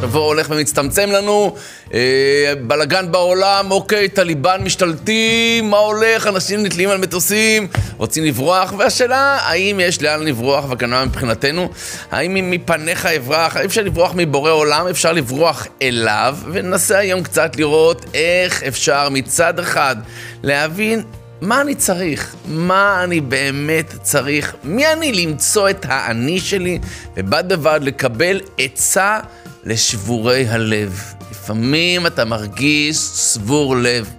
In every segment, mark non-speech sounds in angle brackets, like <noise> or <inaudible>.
שבוע הולך ומצטמצם לנו, אה, בלאגן בעולם, אוקיי, טליבן משתלטים, מה הולך, אנשים נתלים על מטוסים, רוצים לברוח, והשאלה, האם יש לאן לברוח, וכנראה מבחינתנו, האם מפניך אברח, אפשר לברוח מבורא עולם, אפשר לברוח אליו, וננסה היום קצת לראות איך אפשר מצד אחד להבין מה אני צריך? מה אני באמת צריך? מי אני למצוא את האני שלי, ובד בבד לקבל עצה לשבורי הלב. לפעמים אתה מרגיש שבור לב.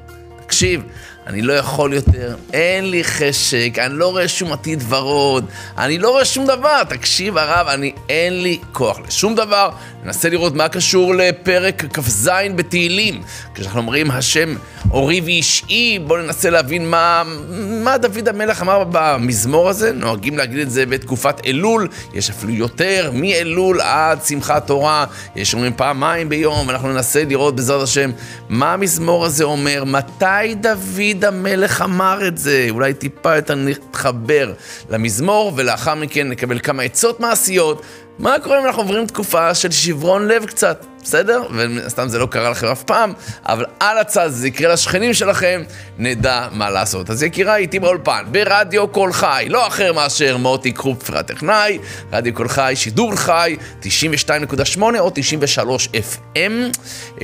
תקשיב, אני לא יכול יותר, אין לי חשק, אני לא רואה שום עתיד ורוד, אני לא רואה שום דבר. תקשיב הרב, אני אין לי כוח לשום דבר. ננסה לראות מה קשור לפרק כ"ז בתהילים. כשאנחנו אומרים השם אורי ואישי, בואו ננסה להבין מה, מה דוד המלך אמר במזמור הזה. נוהגים להגיד את זה בתקופת אלול, יש אפילו יותר, מאלול עד שמחת תורה. יש אומרים פעמיים ביום, ואנחנו ננסה לראות בעזרת השם מה המזמור הזה אומר, מתי דוד המלך אמר את זה. אולי טיפה יותר נתחבר למזמור, ולאחר מכן נקבל כמה עצות מעשיות. מה קורה אם אנחנו עוברים תקופה של שברון לב קצת, בסדר? וסתם זה לא קרה לכם אף פעם, אבל על הצד זה יקרה לשכנים שלכם, נדע מה לעשות. אז יקירה, איתי באולפן, ברדיו קול חי, לא אחר מאשר מוטי קרופפר הטכנאי, רדיו קול חי, שידור חי, 92.8 או 93 FM.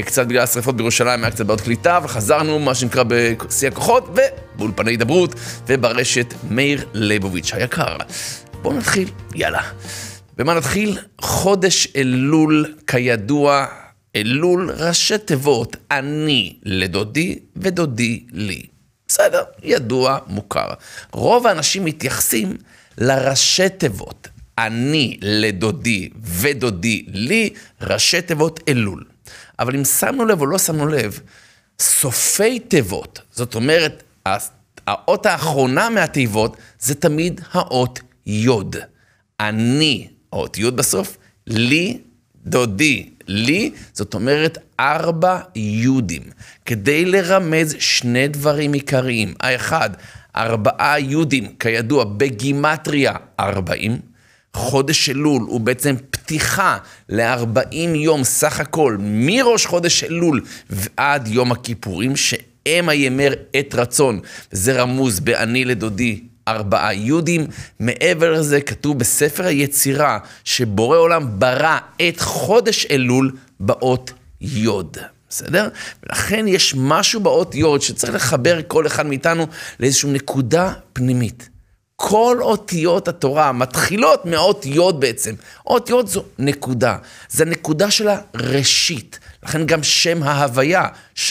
קצת בגלל השרפות בירושלים היה קצת בעיות קליטה, וחזרנו, מה שנקרא, בשיא הכוחות, ובאולפני הידברות, וברשת מאיר ליבוביץ' היקר. בואו נתחיל, יאללה. במה נתחיל? חודש אלול, כידוע, אלול ראשי תיבות, אני לדודי ודודי לי. בסדר, ידוע, מוכר. רוב האנשים מתייחסים לראשי תיבות, אני לדודי ודודי לי, ראשי תיבות אלול. אבל אם שמנו לב או לא שמנו לב, סופי תיבות, זאת אומרת, האות האחרונה מהתיבות זה תמיד האות יוד. אני האותיות בסוף, לי, דודי, לי, זאת אומרת ארבע יודים, כדי לרמז שני דברים עיקריים. האחד, ארבעה יודים, כידוע, בגימטריה ארבעים. חודש אלול הוא בעצם פתיחה ל-40 יום סך הכל, מראש חודש אלול ועד יום הכיפורים, שהם הימר עת רצון. וזה רמוז ב"אני לדודי" ארבעה יהודים. מעבר לזה כתוב בספר היצירה שבורא עולם ברא את חודש אלול באות יוד. בסדר? ולכן יש משהו באות יוד שצריך לחבר כל אחד מאיתנו לאיזושהי נקודה פנימית. כל אותיות התורה מתחילות מאות יוד בעצם. אות יוד זו נקודה. זה הנקודה של הראשית. לכן גם שם ההוויה,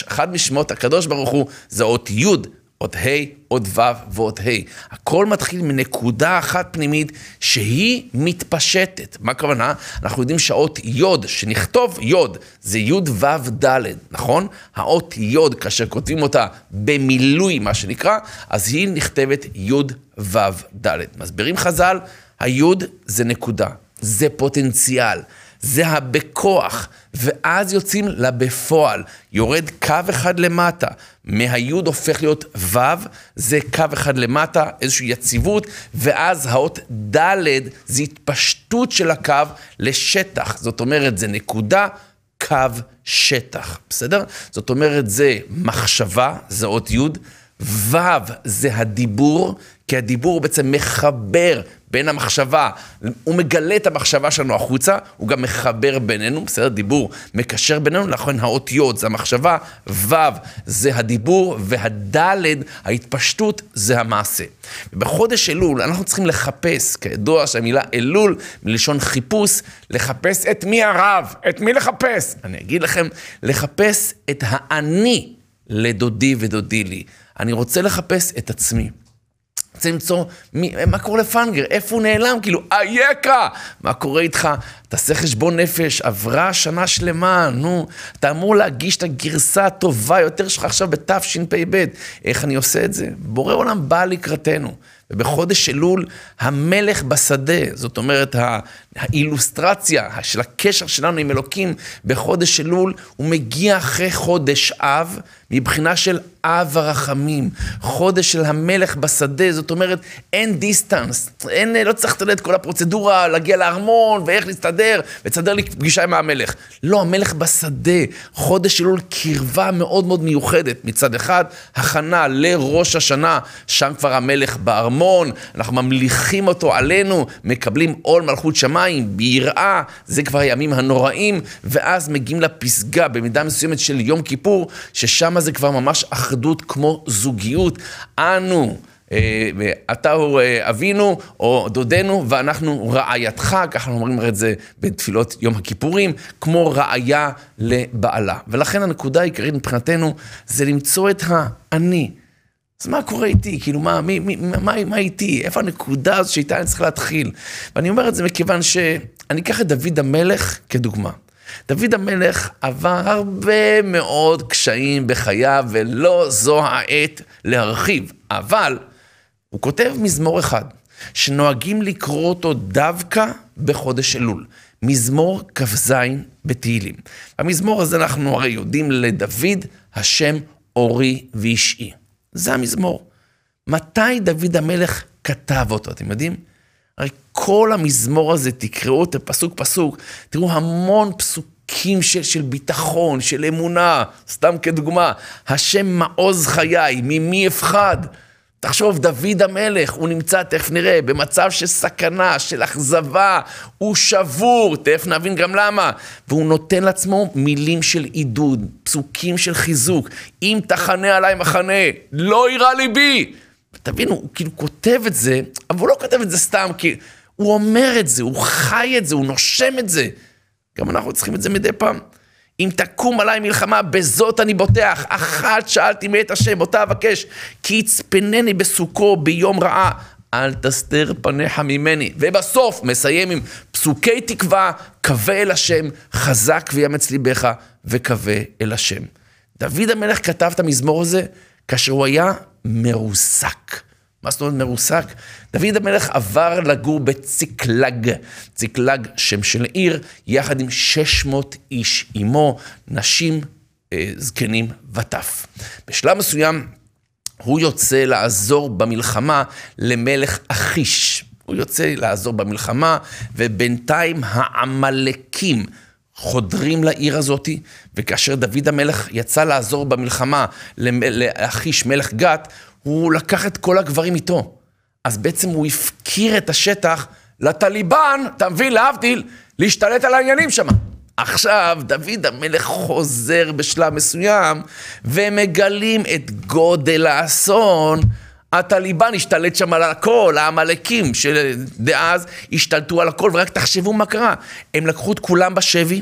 אחד משמות הקדוש ברוך הוא, זה אות יוד. עוד ה', עוד ו' ועוד ה'. הכל מתחיל מנקודה אחת פנימית שהיא מתפשטת. מה הכוונה? אנחנו יודעים שהאות יוד, שנכתוב יוד, זה י' ו' ד', נכון? האות יוד, כאשר כותבים אותה במילוי, מה שנקרא, אז היא נכתבת י' ו' ד'. מסבירים חז"ל, היוד זה נקודה, זה פוטנציאל. זה הבכוח, ואז יוצאים לבפועל. יורד קו אחד למטה, מהיוד הופך להיות ו', זה קו אחד למטה, איזושהי יציבות, ואז האות ד' זה התפשטות של הקו לשטח. זאת אומרת, זה נקודה, קו, שטח, בסדר? זאת אומרת, זה מחשבה, זה אות י', ו' זה הדיבור, כי הדיבור בעצם מחבר בין המחשבה, הוא מגלה את המחשבה שלנו החוצה, הוא גם מחבר בינינו, בסדר? דיבור מקשר בינינו, לכן האותיות זה המחשבה, ו' זה הדיבור, והדלת, ההתפשטות, זה המעשה. ובחודש אלול אנחנו צריכים לחפש, כידוע שהמילה אלול, מלשון חיפוש, לחפש את מי הרב, את מי לחפש? אני אגיד לכם, לחפש את האני לדודי ודודי לי. אני רוצה לחפש את עצמי. רוצה למצוא מי, מה קורה לפנגר, איפה הוא נעלם, כאילו, אייכה, מה קורה איתך? תעשה חשבון נפש, עברה שנה שלמה, נו, אתה אמור להגיש את הגרסה הטובה יותר שלך עכשיו בתשפ"ב. איך אני עושה את זה? בורא עולם בא לקראתנו. ובחודש אלול המלך בשדה, זאת אומרת האילוסטרציה של הקשר שלנו עם אלוקים בחודש אלול, הוא מגיע אחרי חודש אב, מבחינה של אב הרחמים, חודש של המלך בשדה, זאת אומרת, אין דיסטנס, אין, לא צריך לתת את כל הפרוצדורה, להגיע לארמון, ואיך להסתדר, ותסדר לי פגישה עם המלך. לא, המלך בשדה, חודש אלול קרבה מאוד מאוד מיוחדת. מצד אחד, הכנה לראש השנה, שם כבר המלך בארמון, אנחנו ממליכים אותו עלינו, מקבלים עול מלכות שמיים, ביראה, זה כבר הימים הנוראים, ואז מגיעים לפסגה, במידה מסוימת של יום כיפור, ששם זה כבר ממש אחדות כמו זוגיות. אנו, אה, אתה הוא אה, אבינו או דודנו ואנחנו רעייתך, ככה אומרים את זה בתפילות יום הכיפורים, כמו רעיה לבעלה. ולכן הנקודה העיקרית מבחינתנו זה למצוא את האני. אז מה קורה איתי? כאילו, מה, מי, מי, מה, מה איתי? איפה הנקודה הזו שאיתה אני צריך להתחיל? ואני אומר את זה מכיוון שאני אקח את דוד המלך כדוגמה. דוד המלך עבר הרבה מאוד קשיים בחייו, ולא זו העת להרחיב. אבל הוא כותב מזמור אחד, שנוהגים לקרוא אותו דווקא בחודש אלול. מזמור כ"ז בתהילים. במזמור הזה אנחנו הרי יודעים לדוד, השם אורי ואישי. זה המזמור. מתי דוד המלך כתב אותו, אתם יודעים? הרי כל המזמור הזה, תקראו אותו פסוק פסוק, תראו המון פסוקים של, של ביטחון, של אמונה, סתם כדוגמה, השם מעוז חיי, ממי אפחד? תחשוב, דוד המלך, הוא נמצא, תכף נראה, במצב של סכנה, של אכזבה, הוא שבור, תכף נבין גם למה. והוא נותן לעצמו מילים של עידוד, פסוקים של חיזוק. אם תחנה עליי מחנה, לא יירא ליבי. תבינו, הוא כאילו כותב את זה, אבל הוא לא כותב את זה סתם, כי הוא אומר את זה, הוא חי את זה, הוא נושם את זה. גם אנחנו צריכים את זה מדי פעם. אם תקום עליי מלחמה, בזאת אני בוטח. אחת שאלתי מאת השם, אותה אבקש, כי יצפנני בסוכו ביום רעה. אל תסתר פניך ממני. ובסוף מסיים עם פסוקי תקווה, קווה אל השם, חזק ויאמץ ליבך, וקווה אל השם. דוד המלך כתב את המזמור הזה כאשר הוא היה מרוסק. מה זאת אומרת מרוסק? דוד המלך עבר לגור בציקלג, ציקלג שם של עיר, יחד עם 600 איש עמו, נשים, אה, זקנים וטף. בשלב מסוים הוא יוצא לעזור במלחמה למלך אחיש. הוא יוצא לעזור במלחמה, ובינתיים העמלקים חודרים לעיר הזאתי, וכאשר דוד המלך יצא לעזור במלחמה לאחיש מלך גת, הוא לקח את כל הגברים איתו. אז בעצם הוא הפקיר את השטח לטליבן, אתה מבין, להבדיל, להשתלט על העניינים שם. עכשיו, דוד המלך חוזר בשלב מסוים, ומגלים את גודל האסון. הטליבן השתלט שם על הכל, העמלקים של דאז השתלטו על הכל, ורק תחשבו מה קרה. הם לקחו את כולם בשבי,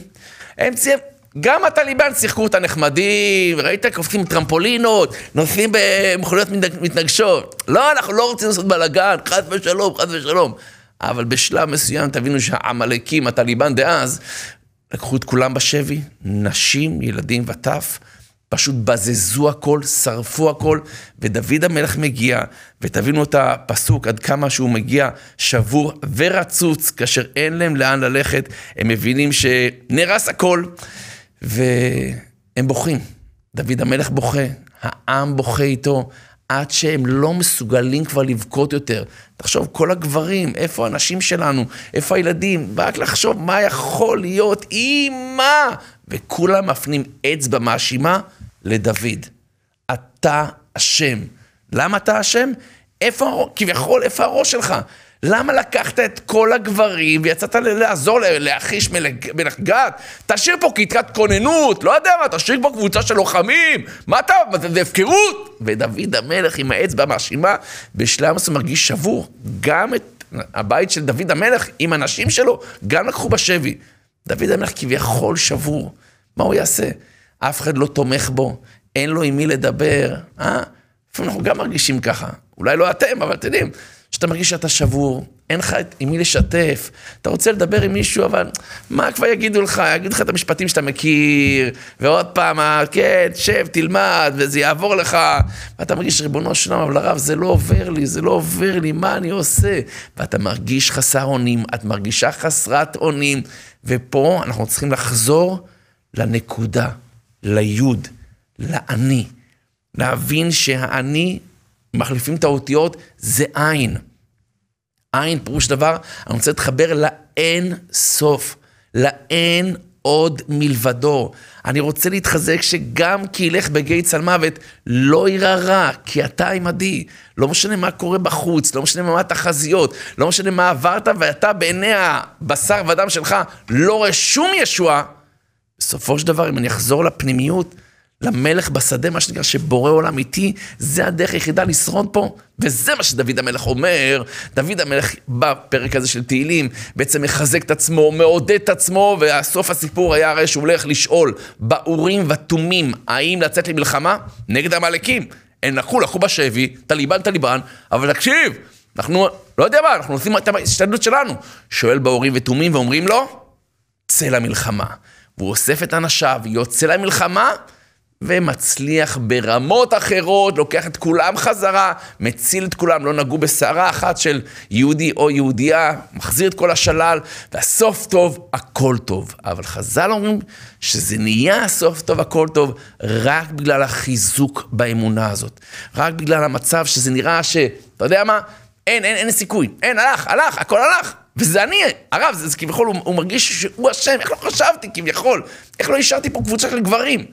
הם ציינו... גם הטליבן שיחקו אותה נחמדים, ראית? קופצים טרמפולינות, נוסעים במכוניות מתנגשות. לא, אנחנו לא רוצים לעשות בלאגן, חס ושלום, חס ושלום. אבל בשלב מסוים תבינו שהעמלקים, הטליבן דאז, לקחו את כולם בשבי, נשים, ילדים וטף, פשוט בזזו הכל, שרפו הכל, ודוד המלך מגיע, ותבינו את הפסוק עד כמה שהוא מגיע שבור ורצוץ, כאשר אין להם לאן ללכת, הם מבינים שנהרס הכל. והם בוכים. דוד המלך בוכה, העם בוכה איתו, עד שהם לא מסוגלים כבר לבכות יותר. תחשוב, כל הגברים, איפה הנשים שלנו, איפה הילדים, רק לחשוב מה יכול להיות, אימא! וכולם מפנים אצבע מאשימה לדוד. אתה אשם. למה אתה אשם? איפה, כביכול, איפה הראש שלך? למה לקחת את כל הגברים ויצאת לעזור לאחיש מלך גת? תשאיר פה כיתת כוננות, לא יודע מה, תשאיר פה קבוצה של לוחמים, מה אתה, זה הפקרות? ודוד המלך עם האצבע המאשימה, בשלב מסוים מרגיש שבור. גם את הבית של דוד המלך עם הנשים שלו, גם לקחו בשבי. דוד המלך כביכול שבור, מה הוא יעשה? אף אחד לא תומך בו, אין לו עם מי לדבר, אה? לפעמים אנחנו גם מרגישים ככה. אולי לא אתם, אבל אתם יודעים. שאתה מרגיש שאתה שבור, אין לך עם מי לשתף, אתה רוצה לדבר עם מישהו, אבל מה כבר יגידו לך? יגידו לך את המשפטים שאתה מכיר, ועוד פעם, כן, שב, תלמד, וזה יעבור לך, ואתה מרגיש, ריבונו שלום, אבל הרב, זה לא עובר לי, זה לא עובר לי, מה אני עושה? ואתה מרגיש חסר אונים, את מרגישה חסרת אונים, ופה אנחנו צריכים לחזור לנקודה, ליוד, לאני. להבין שהאני, מחליפים את האותיות, זה עין. עין, פירוש דבר, אני רוצה להתחבר לאין סוף, לאין עוד מלבדו. אני רוצה להתחזק שגם כי ילך בגיא צל מוות, לא יירא רע, כי אתה עמדי. לא משנה מה קורה בחוץ, לא משנה מה התחזיות, לא משנה מה עברת, ואתה בעיני הבשר ודם שלך לא רואה שום ישועה. בסופו של דבר, אם אני אחזור לפנימיות, למלך בשדה, מה שנקרא, שבורא עולם איתי, זה הדרך היחידה לשרוד פה. וזה מה שדוד המלך אומר. דוד המלך בפרק הזה של תהילים, בעצם מחזק את עצמו, מעודד את עצמו, והסוף הסיפור היה הרי שהוא הולך לשאול באורים ותומים, האם לצאת למלחמה נגד העמלקים. הם לקחו, לקחו בשבי, טליבן, טליבן, אבל תקשיב, אנחנו, לא יודע מה, אנחנו עושים את ההשתדלות שלנו. שואל באורים ותומים ואומרים לו, צא למלחמה. והוא אוסף את אנשיו, יוצא למלחמה, ומצליח ברמות אחרות, לוקח את כולם חזרה, מציל את כולם, לא נגעו בשערה אחת של יהודי או יהודייה, מחזיר את כל השלל, והסוף טוב, הכל טוב. אבל חז"ל אומרים שזה נהיה הסוף טוב, הכל טוב, רק בגלל החיזוק באמונה הזאת. רק בגלל המצב שזה נראה ש... אתה יודע מה? אין, אין, אין סיכוי. אין, הלך, הלך, הכל הלך. וזה אני, הרב, זה, זה כביכול, הוא, הוא מרגיש שהוא אשם, איך לא חשבתי כביכול? איך לא השארתי פה קבוצה של גברים?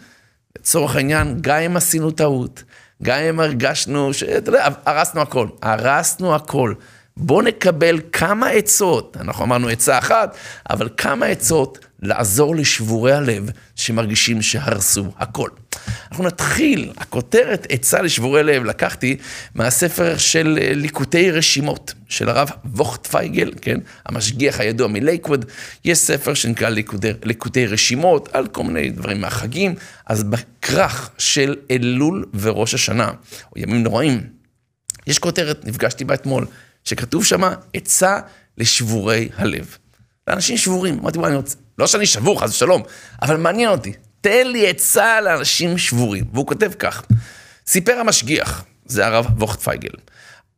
לצורך העניין, גם אם עשינו טעות, גם אם הרגשנו, אתה יודע, הרסנו הכל, הרסנו הכל. בואו נקבל כמה עצות, אנחנו אמרנו עצה אחת, אבל כמה עצות לעזור לשבורי הלב שמרגישים שהרסו הכל. אנחנו נתחיל, הכותרת עצה לשבורי לב, לקחתי מהספר של אה, ליקוטי רשימות, של הרב ווכט פייגל, כן? המשגיח הידוע מלייקווד, יש ספר שנקרא ליקוטי, ליקוטי רשימות, על כל מיני דברים מהחגים, אז בכרך של אלול וראש השנה, או ימים נוראים, יש כותרת, נפגשתי בה אתמול, שכתוב שם עצה לשבורי הלב. לאנשים שבורים, אמרתי, וואי, אני רוצה, לא שאני שבור, חס ושלום, אבל מעניין אותי, תן לי עצה לאנשים שבורים. והוא כותב כך, סיפר המשגיח, זה הרב ווכט פייגל,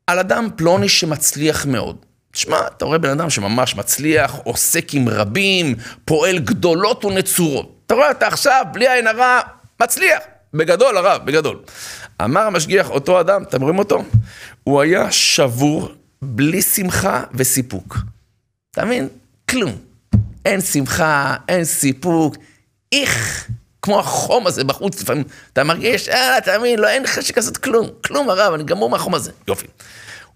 על אדם פלוני שמצליח מאוד. תשמע, אתה רואה בן אדם שממש מצליח, עוסק עם רבים, פועל גדולות ונצורות. אתה רואה, אתה עכשיו, בלי עין הרע, מצליח. בגדול, הרב, בגדול. אמר המשגיח, אותו אדם, אתם רואים אותו? הוא היה שבור, בלי שמחה וסיפוק. אתה מבין? כלום. אין שמחה, אין סיפוק. איך, כמו החום הזה בחוץ, לפעמים אתה מרגיש, אה, אתה מבין, לא, אין חשק לעשות כלום. כלום, הרב, אני גמור מהחום הזה. יופי.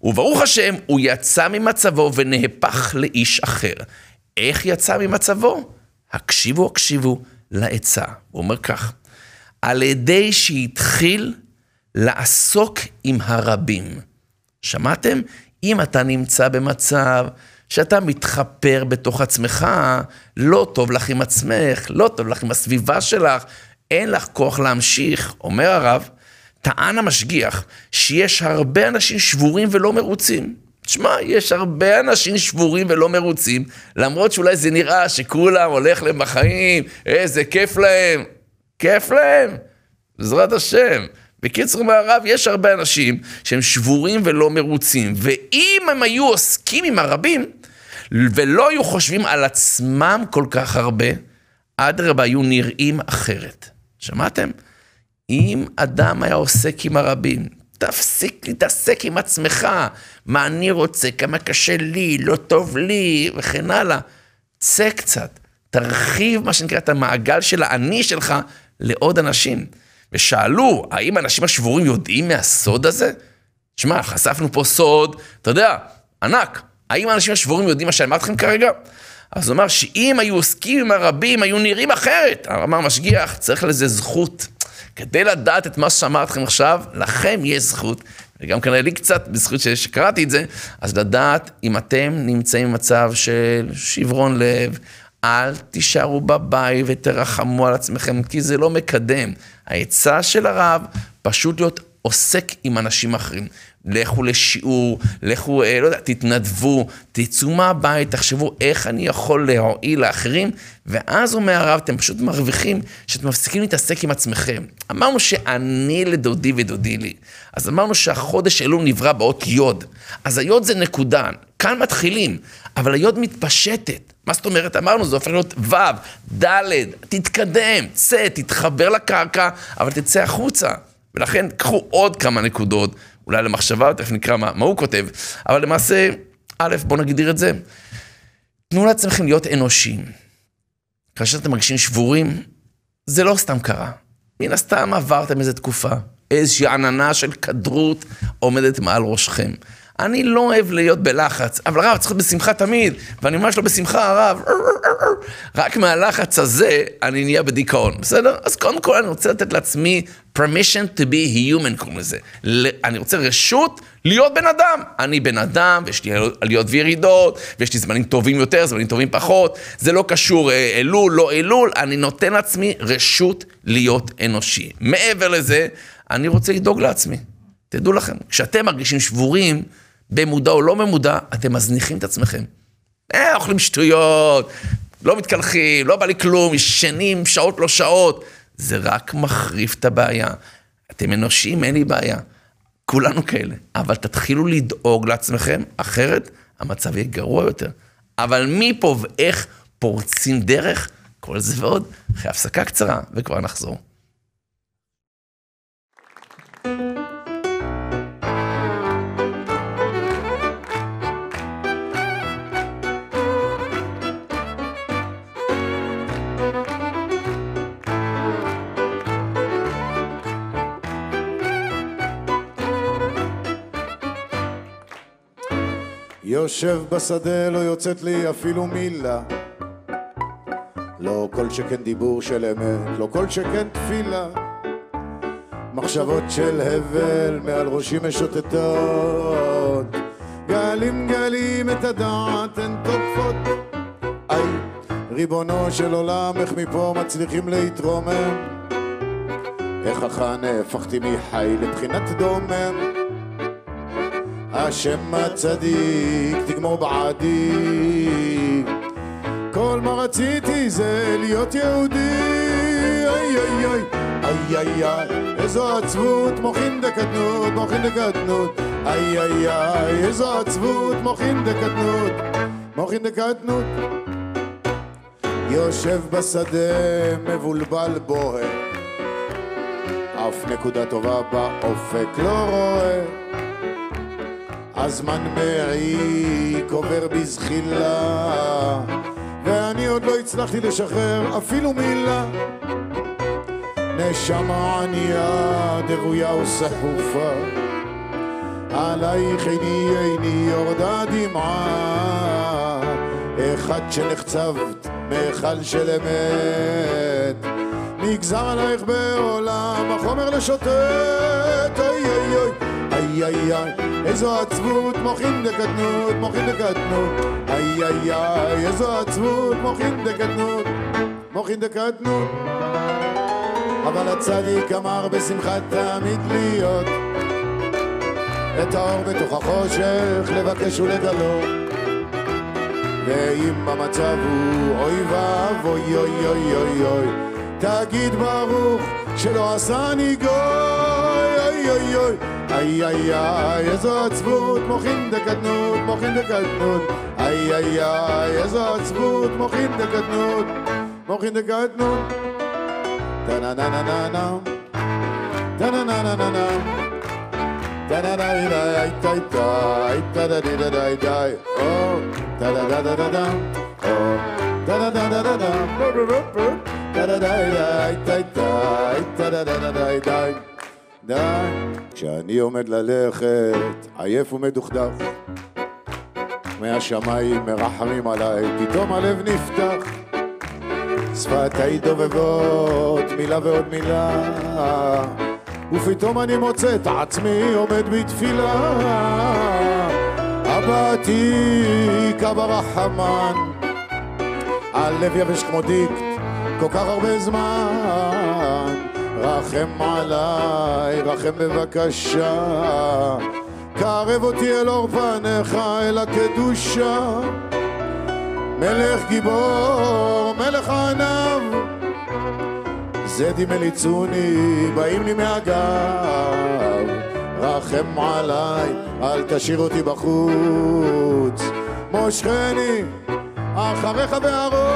וברוך השם, הוא יצא ממצבו ונהפך לאיש אחר. איך יצא ממצבו? הקשיבו, הקשיבו לעצה. הוא אומר כך, על ידי שהתחיל לעסוק עם הרבים. שמעתם? אם אתה נמצא במצב שאתה מתחפר בתוך עצמך, לא טוב לך עם עצמך, לא טוב לך עם הסביבה שלך, אין לך כוח להמשיך. אומר הרב, טען המשגיח שיש הרבה אנשים שבורים ולא מרוצים. תשמע, יש הרבה אנשים שבורים ולא מרוצים, למרות שאולי זה נראה שכולם הולך להם בחיים, איזה כיף להם. כיף להם, בעזרת השם. בקיצור מהרב, יש הרבה אנשים שהם שבורים ולא מרוצים, ואם הם היו עוסקים עם הרבים, ולא היו חושבים על עצמם כל כך הרבה, אדרבה, היו נראים אחרת. שמעתם? אם אדם היה עוסק עם הרבים, תפסיק להתעסק עם עצמך, מה אני רוצה, כמה קשה לי, לא טוב לי, וכן הלאה. צא קצת, תרחיב מה שנקרא את המעגל של האני שלך לעוד אנשים. ושאלו, האם האנשים השבורים יודעים מהסוד הזה? תשמע, חשפנו פה סוד, אתה יודע, ענק. האם האנשים השבורים יודעים מה שאמרתי לכם כרגע? אז הוא אמר שאם היו עוסקים עם הרבים, היו נראים אחרת. אמר משגיח, צריך לזה זכות. כדי לדעת את מה שאמרתי לכם עכשיו, לכם יש זכות, וגם כנראה לי קצת, בזכות שקראתי את זה, אז לדעת אם אתם נמצאים במצב של שברון לב, אל תישארו בבית ותרחמו על עצמכם, כי זה לא מקדם. העצה של הרב, פשוט להיות עוסק עם אנשים אחרים. לכו לשיעור, לכו, אה, לא יודע, תתנדבו, תצאו מהבית, תחשבו איך אני יכול להועיל לאחרים, ואז אומר הרב, אתם פשוט מרוויחים שאתם מפסיקים להתעסק עם עצמכם. אמרנו שאני לדודי ודודי לי. אז אמרנו שהחודש אלול נברא באות יוד. אז היוד זה נקודה, כאן מתחילים, אבל היוד מתפשטת. מה זאת אומרת? אמרנו, זה הופך להיות ו', ד', תתקדם, צא, תתחבר לקרקע, אבל תצא החוצה. ולכן, קחו עוד כמה נקודות, אולי למחשבה, תכף נקרא מה, מה הוא כותב, אבל למעשה, א', בואו נגדיר את זה. תנו לעצמכם להיות אנושיים. כאשר אתם מרגישים שבורים, זה לא סתם קרה. מן הסתם עברתם איזו תקופה, איזושהי עננה של כדרות עומדת מעל ראשכם. אני לא אוהב להיות בלחץ, אבל הרב, צריך להיות בשמחה תמיד, ואני ממש לא בשמחה, הרב. רק מהלחץ הזה אני נהיה בדיכאון, בסדר? אז קודם כל אני רוצה לתת לעצמי permission to be human, קוראים לזה. אני רוצה רשות להיות בן אדם. אני בן אדם, ויש לי עליות וירידות, ויש לי זמנים טובים יותר, זמנים טובים פחות. זה לא קשור אה, אלול, לא אלול, אני נותן לעצמי רשות להיות אנושי. מעבר לזה, אני רוצה לדאוג לעצמי. תדעו לכם, כשאתם מרגישים שבורים, במודע או לא במודע, אתם מזניחים את עצמכם. אה, אוכלים שטויות, לא מתקלחים, לא בא לי כלום, ישנים שעות לא שעות. זה רק מחריף את הבעיה. אתם אנושיים, אין לי בעיה. כולנו כאלה. אבל תתחילו לדאוג לעצמכם, אחרת המצב יהיה גרוע יותר. אבל מפה ואיך פורצים דרך, כל זה ועוד, אחרי הפסקה קצרה, וכבר נחזור. יושב בשדה לא יוצאת לי אפילו מילה. לא כל שכן דיבור של אמת, לא כל שכן תפילה. מחשבות של הבל מעל ראשי משוטטות. גלים גלים את הדעת הן תוקפות. איי, ריבונו של עולם, איך מפה מצליחים להתרומם? איך אחא נהפכתי מחי לבחינת דומם השם הצדיק תגמור בעדי. כל מה רציתי זה להיות יהודי. איי איי איי איי איי איי איזו עצבות מוחין דקדנות מוחין דקדנות. איי איי איי איזו עצבות מוחין דקדנות מוחין דקדנות. יושב בשדה מבולבל בוהה. אף נקודה טובה באופק לא רואה הזמן מעיק עובר בזחילה ואני עוד לא הצלחתי לשחרר אפילו מילה. נשמה ענייה, דבויה וסחופה עלייך עיני עיני יורדה דמעה. אחד שנחצבת מהיכל של אמת נגזר עלייך בעולם החומר לשוטט. אוי אוי אוי איי איי איי איזו עצבות מוחין דקטנות מוחין דקטנות. איי איי איי איזו עצבות מוחין דקטנות מוחין דקטנות. אבל הצדיק אמר בשמחה תמיד להיות. את האור בתוך החושך לבקש ולגלות. ואם המצב הוא אוי ואבוי אוי אוי אוי אוי. תגיד ברוך שלא עשני גוי אוי אוי אוי איי איי איי איזו עצבות מוחין דקטנות מוחין דקטנות איי איי איי איזו עצבות מוחין דקטנות מוחין דקטנות טה נה נה נה נה נה טה נה נה נה נה נה טה נה נה נה נה טה טה דה דה דה דה דה או טה דה דה דה דה דה או טה דה דה דה דה דה טה דה דה דה דה דה דה דה דה די, כשאני עומד ללכת, עייף ומדוכדך, מהשמיים מרחמים עליי, פתאום הלב נפתח, שפתיי דובבות, מילה ועוד מילה, ופתאום אני מוצא את עצמי עומד בתפילה. אבא עתיק, אבא רחמן, הלב יבש כמו דיקט, כל כך הרבה זמן. רחם עליי, רחם בבקשה. קרב אותי אל אור פניך, אל הקדושה. מלך גיבור, מלך ענב. זדי מליצוני, באים לי מהגב. רחם עליי, אל תשאיר אותי בחוץ. מושכני, אחריך בערוץ,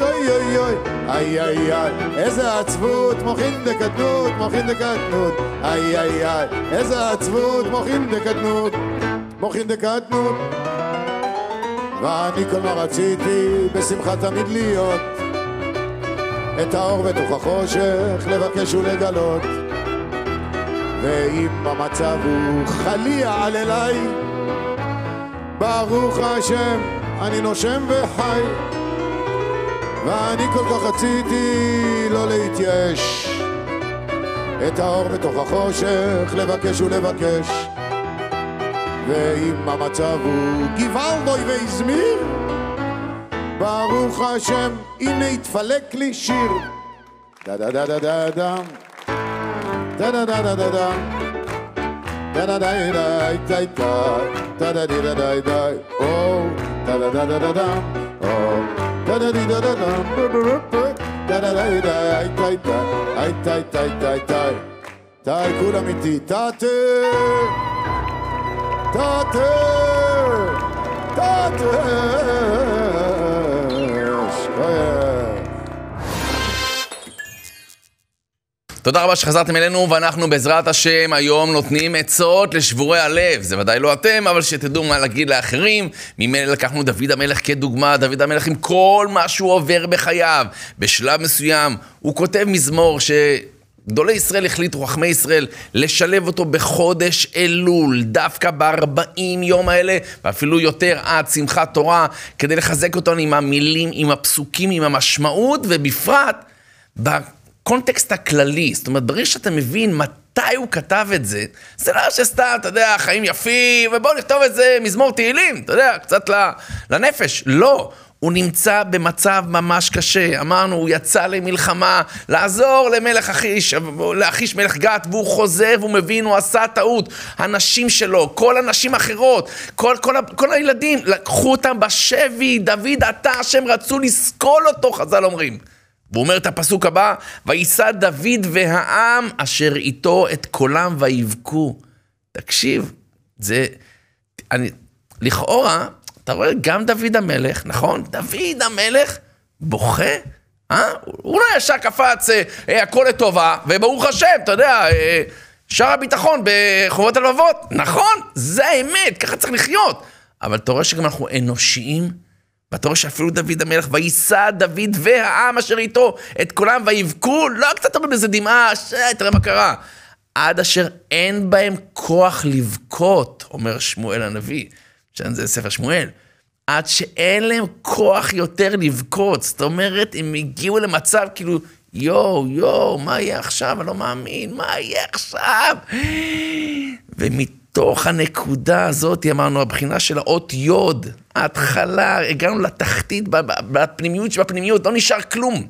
אוי אוי אוי, איי איי איי, איזה עצבות, מוחין דקדנות, מוחין דקדנות, איי איי איי, איזה עצבות, מוחין דקדנות, מוחין דקדנות. ואני כל מה רציתי, בשמחה תמיד להיות, את האור בתוך החושך, לבקש ולגלות. ואם המצב הוא חליע אליי, ברוך השם, אני נושם וחי. ואני כל כך רציתי לא להתייאש, את האור בתוך החושך, לבקש ולבקש. ואם המצב הוא גוואלדוי והזמיר, ברוך השם, הנה התפלק לי שיר. דה דה דה דה דה דה דה דה דה דה דה דה Da da da da da da da da da da da da oh da da da da da da oh די, כולם איתי. טאטה! טאטה! טאטה! תודה רבה שחזרתם אלינו, ואנחנו בעזרת השם היום נותנים עצות לשבורי הלב. זה ודאי לא אתם, אבל שתדעו מה להגיד לאחרים. ממילא לקחנו דוד המלך כדוגמה, דוד המלך עם כל מה שהוא עובר בחייו. בשלב מסוים הוא כותב מזמור ש... גדולי ישראל החליטו, חכמי ישראל, לשלב אותו בחודש אלול, דווקא ב-40 יום האלה, ואפילו יותר עד שמחת תורה, כדי לחזק אותנו עם המילים, עם הפסוקים, עם המשמעות, ובפרט בקונטקסט הכללי. זאת אומרת, ברגע שאתה מבין מתי הוא כתב את זה, זה לא שסתם, אתה יודע, חיים יפים, ובואו נכתוב את זה מזמור תהילים, אתה יודע, קצת לנפש. לא. הוא נמצא במצב ממש קשה. אמרנו, הוא יצא למלחמה, לעזור למלך אחיש, לאחיש מלך גת, והוא חוזר והוא מבין, הוא עשה טעות. הנשים שלו, כל הנשים האחרות, כל, כל, כל הילדים, לקחו אותם בשבי, דוד, אתה השם רצו לסקול אותו, חז"ל אומרים. והוא אומר את הפסוק הבא, ויישא דוד והעם אשר איתו את קולם ויבכו. תקשיב, זה... אני, לכאורה, אתה רואה, גם דוד המלך, נכון? דוד המלך בוכה, אה? הוא לא ישר קפץ, אה, הכל לטובה, וברוך השם, אתה יודע, אה, שר הביטחון בחובות הלבבות, נכון, זה האמת, ככה צריך לחיות. אבל אתה רואה שגם אנחנו אנושיים, ואתה רואה שאפילו דוד המלך, ויישא דוד והעם אשר איתו את קולם ויבכו, לא קצת אומרים איזה דמעה, תראה מה קרה. עד אשר אין בהם כוח לבכות, אומר שמואל הנביא. שזה ספר שמואל, עד שאין להם כוח יותר לבכות. זאת אומרת, הם הגיעו למצב כאילו, יואו, יואו, מה יהיה עכשיו? אני לא מאמין, מה יהיה עכשיו? ומתוך הנקודה הזאת, אמרנו, הבחינה של האות יוד, ההתחלה, הגענו לתחתית, בפנימיות שבפנימיות, לא נשאר כלום.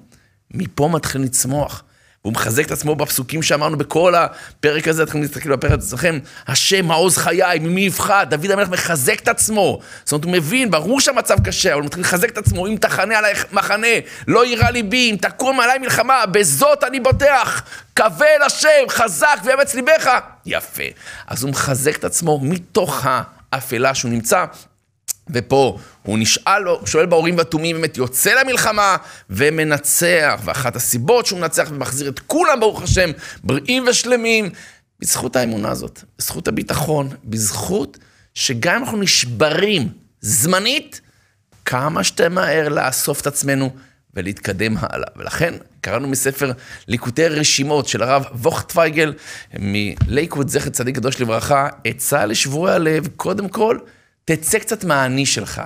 מפה מתחיל לצמוח. והוא מחזק את עצמו בפסוקים שאמרנו בכל הפרק הזה, אתם מסתכלים בפרק אצלכם, השם מעוז חיי, ממי יפחד, דוד המלך מחזק את עצמו. זאת אומרת, הוא מבין, ברור שהמצב קשה, אבל הוא מתחיל לחזק את עצמו, אם תחנה עליי מחנה, לא יירא ליבי, אם תקום עליי מלחמה, בזאת אני בוטח, אל השם, חזק ויאמץ ליבך. יפה. אז הוא מחזק את עצמו מתוך האפלה שהוא נמצא. ופה הוא נשאל, שואל בהורים והתומים, באמת יוצא למלחמה ומנצח. ואחת הסיבות שהוא מנצח ומחזיר את כולם, ברוך השם, בריאים ושלמים, בזכות האמונה הזאת, בזכות הביטחון, בזכות שגם אם אנחנו נשברים זמנית, כמה שיותר מהר לאסוף את עצמנו ולהתקדם הלאה. ולכן קראנו מספר ליקוטי רשימות של הרב ווכטפייגל מלייקווד, זכר צדיק קדוש לברכה, עצה לשבורי הלב, קודם כל, תצא קצת מהאני שלך.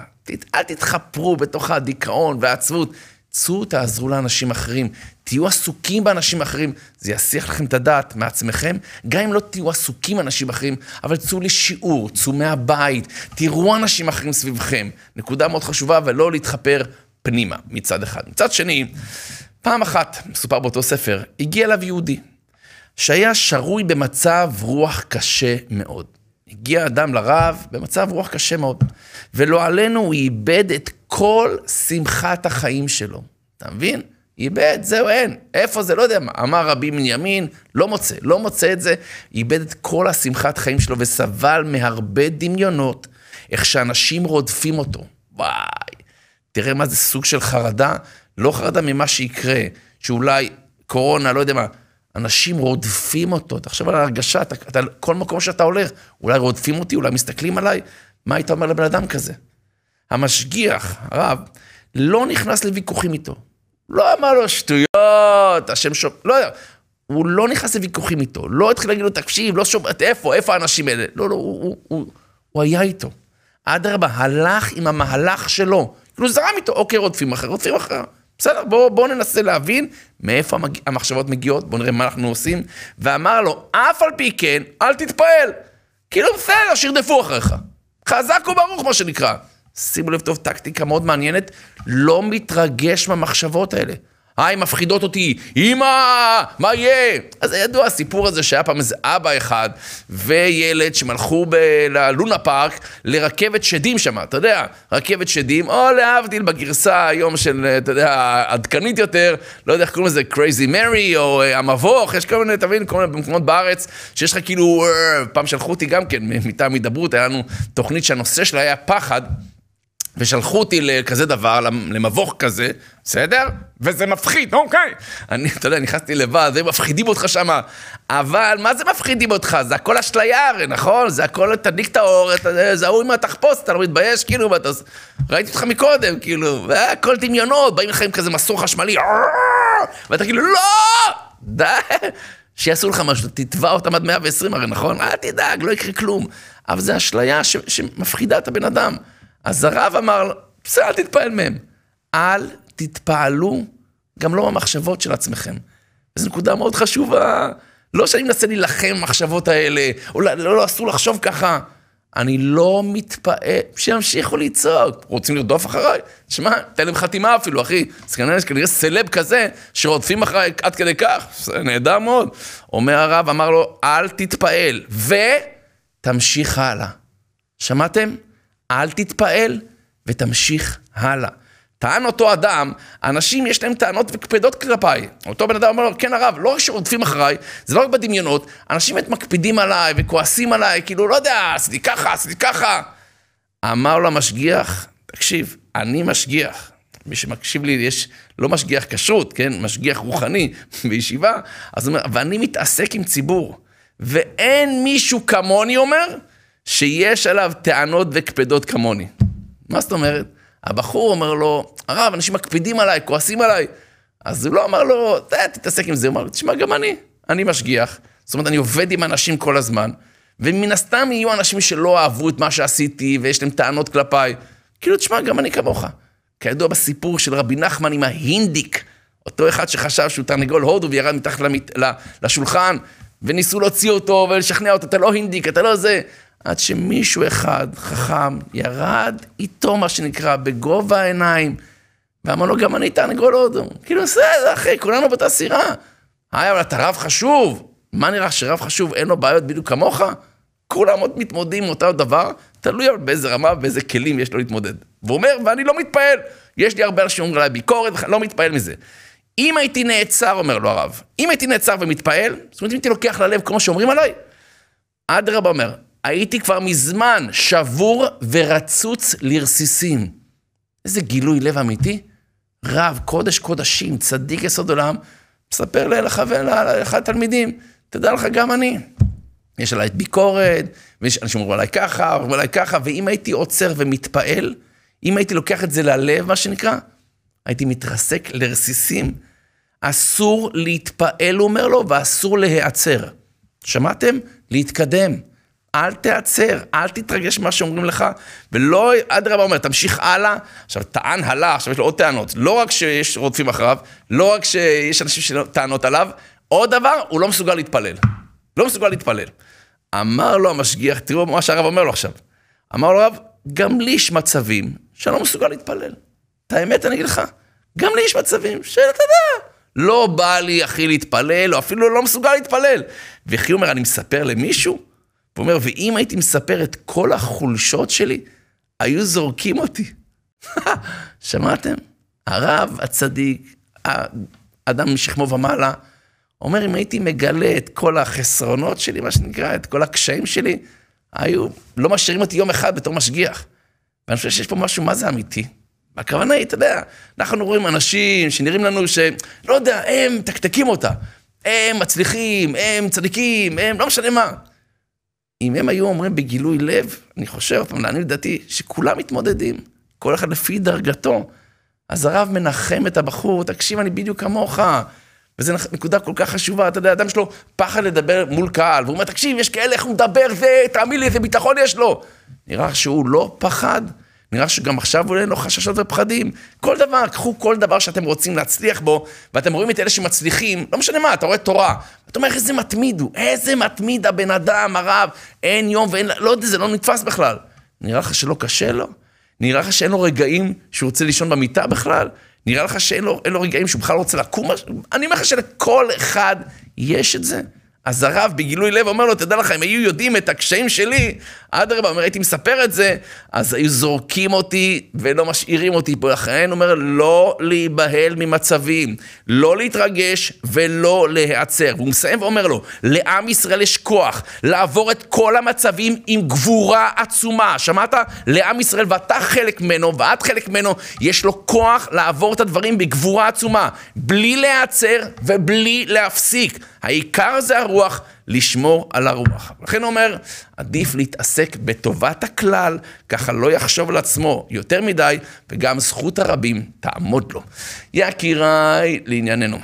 אל תתחפרו בתוך הדיכאון והעצבות. צאו, תעזרו לאנשים אחרים. תהיו עסוקים באנשים אחרים. זה יסיח לכם את הדעת מעצמכם. גם אם לא תהיו עסוקים באנשים אחרים, אבל צאו לשיעור, צאו מהבית, תראו אנשים אחרים סביבכם. נקודה מאוד חשובה, ולא להתחפר פנימה מצד אחד. מצד שני, פעם אחת, מסופר באותו ספר, הגיע אליו יהודי, שהיה שרוי במצב רוח קשה מאוד. הגיע אדם לרב במצב רוח קשה מאוד, ולא עלינו, הוא איבד את כל שמחת החיים שלו. אתה מבין? איבד, זהו, אין. איפה זה? לא יודע מה. אמר רבי בנימין, לא מוצא, לא מוצא את זה. איבד את כל השמחת חיים שלו וסבל מהרבה דמיונות, איך שאנשים רודפים אותו. וואי, תראה מה זה סוג של חרדה, לא חרדה ממה שיקרה, שאולי קורונה, לא יודע מה, אנשים רודפים אותו. תחשוב על ההרגשה, אתה, אתה, כל מקום שאתה הולך, אולי רודפים אותי, אולי מסתכלים עליי, מה היית אומר לבן אדם כזה? המשגיח, הרב, לא נכנס לוויכוחים איתו. לא אמר לו שטויות, השם שומע, לא יודע. הוא לא נכנס לוויכוחים איתו, לא התחיל להגיד לו, תקשיב, לא שומע, איפה, איפה האנשים האלה? לא, לא, הוא, הוא, הוא, הוא היה איתו. אדרבה, הלך עם המהלך שלו. כאילו זרם איתו, אוקיי, רודפים אחר, רודפים אחר. בסדר, בואו בוא ננסה להבין מאיפה המג... המחשבות מגיעות, בואו נראה מה אנחנו עושים. ואמר לו, אף על פי כן, אל תתפעל. כאילו בסדר, שירדפו אחריך. חזק וברוך, מה שנקרא. שימו לב טוב, טקטיקה מאוד מעניינת, לא מתרגש מהמחשבות האלה. היי, מפחידות אותי, אמא, מה יהיה? אז ידוע הסיפור הזה שהיה פעם איזה אבא אחד וילד שהם הלכו ב- ללונה פארק לרכבת שדים שם, אתה יודע, רכבת שדים, או להבדיל בגרסה היום של, אתה יודע, עדכנית יותר, לא יודע איך קוראים לזה, קרייזי מרי, או uh, המבוך, יש כל מיני, אתה מבין, כל מיני במקומות בארץ, שיש לך כאילו, uh, פעם שלחו אותי גם כן, מטעם הידברות, היה לנו תוכנית שהנושא שלה היה פחד. ושלחו אותי לכזה דבר, למבוך כזה, בסדר? וזה מפחיד, אוקיי. אני, אתה יודע, נכנסתי לבד, הם מפחידים אותך שם, אבל מה זה מפחידים אותך? זה הכל אשליה הרי, נכון? זה הכל, תדליק את האור, זה ההוא עם התחפושת, אתה לא מתבייש, כאילו, ואתה... ראיתי אותך מקודם, כאילו, והכל דמיונות, באים לך עם כזה מסור חשמלי, ואתה כאילו, לא! די! שיעשו לך משהו, תתבע אותם עד 120 הרי, נכון? אל תדאג, לא יקרה כלום. אבל זו אשליה שמפחידה את הבן אדם. אז הרב אמר, בסדר, אל תתפעל מהם. אל תתפעלו גם לא במחשבות של עצמכם. זו נקודה מאוד חשובה. לא שאני מנסה להילחם במחשבות האלה, או לא, לא, לא, אסור לחשוב ככה. אני לא מתפעל, שימשיכו לצעוק. רוצים לרדוף אחריי? שמע, תן להם חתימה אפילו, אחי. אז כנראה יש כנראה סלב כזה, שרודפים אחריי עד כדי כך. זה נהדר מאוד. אומר הרב, אמר לו, אל תתפעל, ותמשיך הלאה. שמעתם? אל תתפעל ותמשיך הלאה. טען אותו אדם, אנשים יש להם טענות וכבדות כלפיי. אותו בן אדם אומר לו, כן הרב, לא רק שרודפים אחריי, זה לא רק בדמיונות, אנשים באמת מקפידים עליי וכועסים עליי, כאילו, לא יודע, עשיתי ככה, עשיתי ככה. אמר לו המשגיח, תקשיב, אני משגיח. מי שמקשיב לי, יש לא משגיח כשרות, כן? משגיח רוחני <laughs> בישיבה, אז הוא אומר, ואני מתעסק עם ציבור, ואין מישהו כמוני, אומר, שיש עליו טענות וכבדות כמוני. מה זאת אומרת? הבחור אומר לו, הרב, אנשים מקפידים עליי, כועסים עליי. אז הוא לא אמר לו, תתעסק עם זה, הוא אמר, תשמע, גם אני, אני משגיח. זאת אומרת, אני עובד עם אנשים כל הזמן, ומן הסתם יהיו אנשים שלא אהבו את מה שעשיתי, ויש להם טענות כלפיי. כאילו, תשמע, גם אני כמוך. כידוע בסיפור של רבי נחמן עם ההינדיק, אותו אחד שחשב שהוא תרנגול הודו וירד מתחת למת... לשולחן, וניסו להוציא אותו ולשכנע אותו, אתה לא הינדיק, אתה לא זה. עד שמישהו אחד, חכם, ירד איתו, מה שנקרא, בגובה העיניים, ואמר לו, גם אני תרנגול הודו. כאילו, בסדר, אחי, כולנו באותה סירה. היי, אבל אתה רב חשוב. מה נראה שרב חשוב אין לו בעיות בדיוק כמוך? כולם עוד מתמודדים עם אותו דבר, תלוי באיזה רמה ובאיזה כלים יש לו להתמודד. והוא אומר, ואני לא מתפעל. יש לי הרבה אנשים שאומרים עליי ביקורת, לא מתפעל מזה. אם הייתי נעצר, אומר לו הרב, אם הייתי נעצר ומתפעל, זאת אומרת, אם הייתי לוקח ללב כמו שאומרים עליי, אדרבה אומר, הייתי כבר מזמן שבור ורצוץ לרסיסים. איזה גילוי לב אמיתי. רב, קודש קודשים, צדיק יסוד עולם, מספר לאחד התלמידים, תדע לך, גם אני. יש עליי ביקורת, ויש אנשים אומרים עליי ככה, אומרים עליי ככה, ואם הייתי עוצר ומתפעל, אם הייתי לוקח את זה ללב, מה שנקרא, הייתי מתרסק לרסיסים. אסור להתפעל, הוא אומר לו, ואסור להיעצר. שמעתם? להתקדם. אל תיעצר, אל תתרגש ממה שאומרים לך, ולא, אדרבה אומר, תמשיך הלאה. עכשיו, טען הלאה, עכשיו יש לו עוד טענות. לא רק שיש רודפים אחריו, לא רק שיש אנשים שטענות עליו, עוד דבר, הוא לא מסוגל להתפלל. לא מסוגל להתפלל. אמר לו המשגיח, תראו מה שהרב אומר לו עכשיו. אמר לו הרב, גם לי יש מצבים שאני לא מסוגל להתפלל. את האמת אני אגיד לך, גם לי יש מצבים שאתה יודע, לא בא לי אחי להתפלל, או אפילו לא מסוגל להתפלל. וכי הוא אומר, אני מספר למישהו? הוא אומר, ואם הייתי מספר את כל החולשות שלי, היו זורקים אותי. <laughs> שמעתם? הרב הצדיק, האדם משכמו ומעלה, אומר, אם הייתי מגלה את כל החסרונות שלי, מה שנקרא, את כל הקשיים שלי, היו לא משאירים אותי יום אחד בתור משגיח. ואני חושב שיש פה משהו, מה זה אמיתי? הכוונה היא, אתה יודע, אנחנו רואים אנשים שנראים לנו ש... לא יודע, הם מתקתקים אותה. הם מצליחים, הם צדיקים, הם לא משנה מה. אם הם היו אומרים בגילוי לב, אני חושב, פעם, לעניות דעתי, שכולם מתמודדים, כל אחד לפי דרגתו. אז הרב מנחם את הבחור, תקשיב, אני בדיוק כמוך. וזו נקודה כל כך חשובה, אתה יודע, אדם שלו פחד לדבר מול קהל, והוא אומר, תקשיב, יש כאלה, איך הוא מדבר, זה, תאמין לי, איזה ביטחון יש לו. נראה שהוא לא פחד, נראה שגם עכשיו אין לו חששות ופחדים. כל דבר, קחו כל דבר שאתם רוצים להצליח בו, ואתם רואים את אלה שמצליחים, לא משנה מה, אתה רואה תורה. אתה אומר, איזה מתמיד הוא, איזה מתמיד הבן אדם, הרב, אין יום ואין, לא יודע, זה לא נתפס בכלל. נראה לך שלא קשה לו? נראה לך שאין לו רגעים שהוא רוצה לישון במיטה בכלל? נראה לך שאין לו, לו רגעים שהוא בכלל רוצה לקום? אני אומר לך שלכל אחד יש את זה. אז הרב בגילוי לב אומר לו, תדע לך, אם היו יודעים את הקשיים שלי, אדרבה, אומר, הייתי מספר את זה, אז היו זורקים אותי ולא משאירים אותי פה. לכן הוא אומר, לא להיבהל ממצבים, לא להתרגש ולא להיעצר. והוא מסיים ואומר לו, לעם ישראל יש כוח לעבור את כל המצבים עם גבורה עצומה. שמעת? לעם ישראל, ואתה חלק ממנו, ואת חלק ממנו, יש לו כוח לעבור את הדברים בגבורה עצומה, בלי להיעצר ובלי להפסיק. העיקר זה הרוח, לשמור על הרוח. לכן הוא אומר, עדיף להתעסק בטובת הכלל, ככה לא יחשוב על עצמו יותר מדי, וגם זכות הרבים תעמוד לו. יקיריי, לענייננו.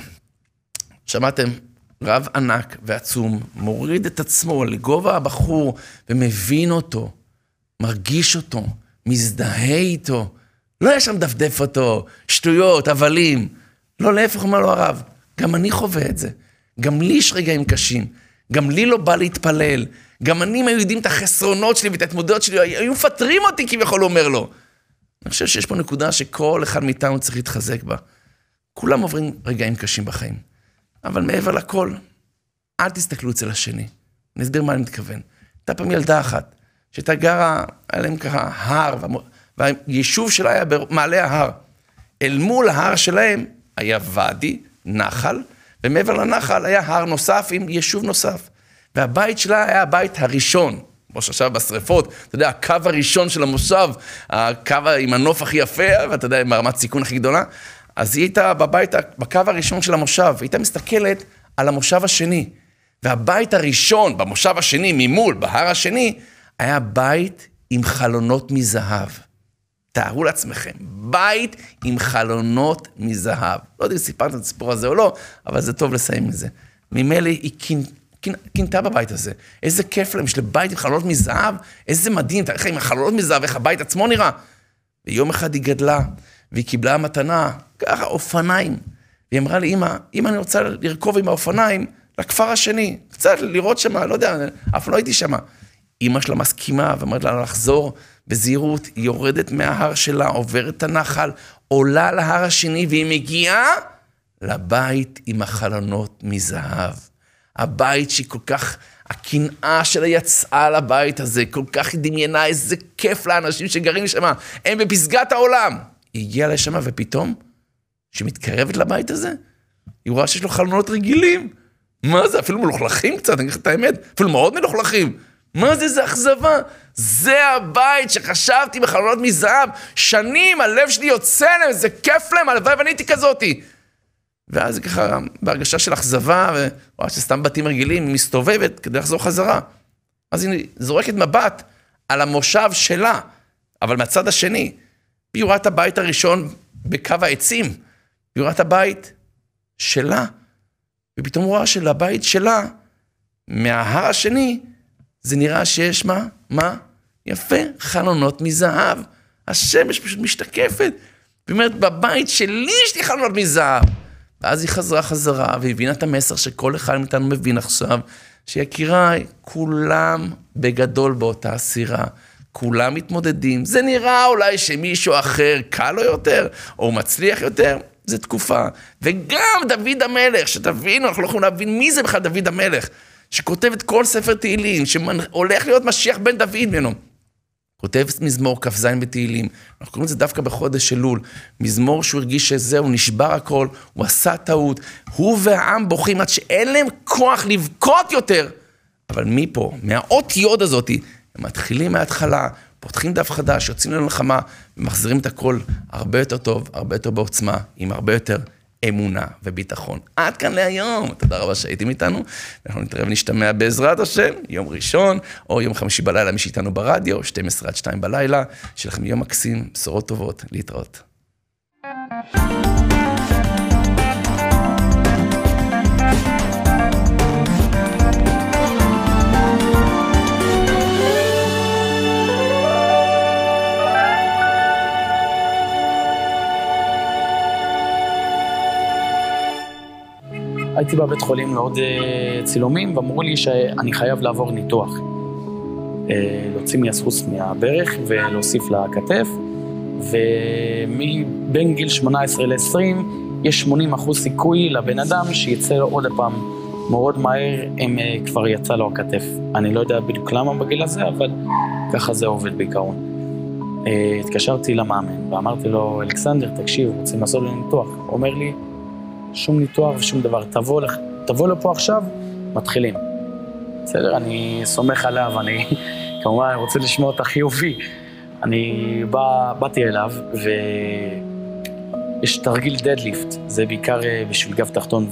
שמעתם? רב ענק ועצום, מוריד את עצמו לגובה הבחור ומבין אותו, מרגיש אותו, מזדהה איתו. לא ישר מדפדף אותו, שטויות, הבלים. לא, להפך אומר לו הרב, גם אני חווה את זה. גם לי יש רגעים קשים. גם לי לא בא להתפלל. גם אני, אם היו יודעים את החסרונות שלי ואת ההתמודדות שלי, היו מפטרים אותי כביכול, אומר לו. אני חושב שיש פה נקודה שכל אחד מאיתנו צריך להתחזק בה. כולם עוברים רגעים קשים בחיים. אבל מעבר לכל, אל תסתכלו אצל השני. אני אסביר מה אני מתכוון. הייתה פעם ילדה אחת, שהייתה גרה, היה להם ככה הר, והיישוב שלה היה במעלה ההר. אל מול ההר שלהם היה ואדי, נחל, ומעבר לנחל היה הר נוסף עם יישוב נוסף. והבית שלה היה הבית הראשון, כמו שעכשיו בשריפות, אתה יודע, הקו הראשון של המושב, הקו עם הנוף הכי יפה, ואתה יודע, עם הרמת סיכון הכי גדולה, אז היא הייתה בבית, בקו הראשון של המושב, היא הייתה מסתכלת על המושב השני. והבית הראשון, במושב השני, ממול, בהר השני, היה בית עם חלונות מזהב. תארו לעצמכם, בית עם חלונות מזהב. לא יודע אם סיפרת את הסיפור הזה או לא, אבל זה טוב לסיים עם זה. ממילא היא קינתה בבית הזה. איזה כיף להם, יש לבית עם חלונות מזהב, איזה מדהים, תראה עם החלונות מזהב, איך הבית עצמו נראה. ויום אחד היא גדלה, והיא קיבלה מתנה, ככה, אופניים. והיא אמרה לי, אמא, אם אני רוצה לרכוב עם האופניים לכפר השני, קצת לראות שמה, לא יודע, אף לא הייתי שמה. אמא שלה מסכימה ואומרת לה לחזור בזהירות, היא יורדת מההר שלה, עוברת את הנחל, עולה להר השני, והיא מגיעה לבית עם החלונות מזהב. הבית שהיא כל כך, הקנאה שלה יצאה לבית הזה, כל כך היא דמיינה איזה כיף לאנשים שגרים שם, הם בפסגת העולם. היא הגיעה לשם ופתאום, כשהיא מתקרבת לבית הזה, היא רואה שיש לו חלונות רגילים. מה זה, אפילו מלוכלכים קצת, אני אגיד לך את האמת, אפילו מאוד מלוכלכים. מה זה, איזה אכזבה? זה הבית שחשבתי בחלונות מזהב, שנים הלב שלי יוצא להם, איזה כיף להם, הלוואי ואני הייתי כזאתי. ואז ככה, בהרגשה של אכזבה, ורואה שסתם בתים רגילים, היא מסתובבת כדי לחזור חזרה. אז היא זורקת מבט על המושב שלה, אבל מהצד השני. היא רואה את הבית הראשון בקו העצים, היא רואה את הבית שלה, ופתאום רואה שלבית שלה, מההר השני, זה נראה שיש מה? מה? יפה, חלונות מזהב. השמש פשוט משתקפת. היא אומרת, בבית שלי יש לי חלונות מזהב. ואז היא חזרה חזרה והבינה את המסר שכל אחד מאיתנו מבין עכשיו, שיקיריי, כולם בגדול באותה סירה. כולם מתמודדים. זה נראה אולי שמישהו אחר קל לו יותר, או מצליח יותר, זה תקופה. וגם דוד המלך, שתבינו, אנחנו לא יכולים להבין מי זה בכלל דוד המלך. שכותב את כל ספר תהילים, שהולך להיות משיח בן דוד ממנו. כותב מזמור כ"ז בתהילים, אנחנו קוראים לזה דווקא בחודש אלול, מזמור שהוא הרגיש שזהו, נשבר הכל, הוא עשה טעות, הוא והעם בוכים עד שאין להם כוח לבכות יותר. אבל מפה, מהאות יוד הזאתי, הם מתחילים מההתחלה, פותחים דף חדש, יוצאים ללחמה, ומחזירים את הכל הרבה יותר טוב, הרבה יותר בעוצמה, עם הרבה יותר אמונה וביטחון. עד כאן להיום. תודה רבה שהייתם איתנו. אנחנו נתראה ונשתמע בעזרת השם, יום ראשון, או יום חמישי בלילה, מי שאיתנו ברדיו, 12 עד 2 בלילה. שיהיה לכם יום מקסים, בשורות טובות, להתראות. הייתי בבית חולים לעוד אה, צילומים, ואמרו לי שאני חייב לעבור ניתוח. אה, להוציא מהסחוס מהברך ולהוסיף לכתף, ובין גיל 18 ל-20 יש 80 אחוז סיכוי לבן אדם שיצא לו עוד פעם מאוד מהר אם אה, כבר יצא לו הכתף. אני לא יודע בדיוק למה בגיל הזה, אבל ככה זה עובד בעיקרון. התקשרתי למאמן ואמרתי לו, אלכסנדר, תקשיב, רוצים לעשות לו ניתוח. הוא אומר לי, שום ניתוח ושום דבר. תבוא, תבוא לפה עכשיו, מתחילים. בסדר, אני סומך עליו, אני <laughs> כמובן רוצה לשמוע את החיובי. אני בא, באתי אליו, ויש תרגיל דדליפט, זה בעיקר אה, בשביל גב תחתון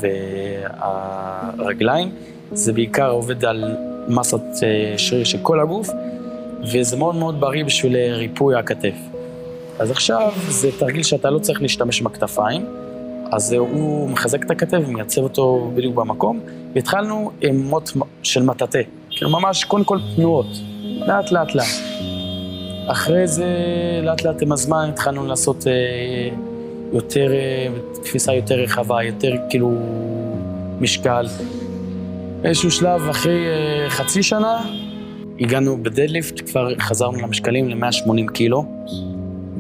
והרגליים, זה בעיקר עובד על מסת אה, שריר של כל הגוף, וזה מאוד מאוד בריא בשביל אה, ריפוי הכתף. אז עכשיו זה תרגיל שאתה לא צריך להשתמש בכתפיים, אז הוא מחזק את הכתב ומייצב אותו בדיוק במקום, והתחלנו עם מוט של מטאטא, כאילו ממש קודם כל תנועות, לאט לאט לאט. אחרי זה, לאט לאט עם הזמן התחלנו לעשות אה, יותר, אה, תפיסה יותר רחבה, יותר כאילו משקל. באיזשהו שלב, אחרי אה, חצי שנה, הגענו בדדליפט, כבר חזרנו למשקלים ל-180 קילו,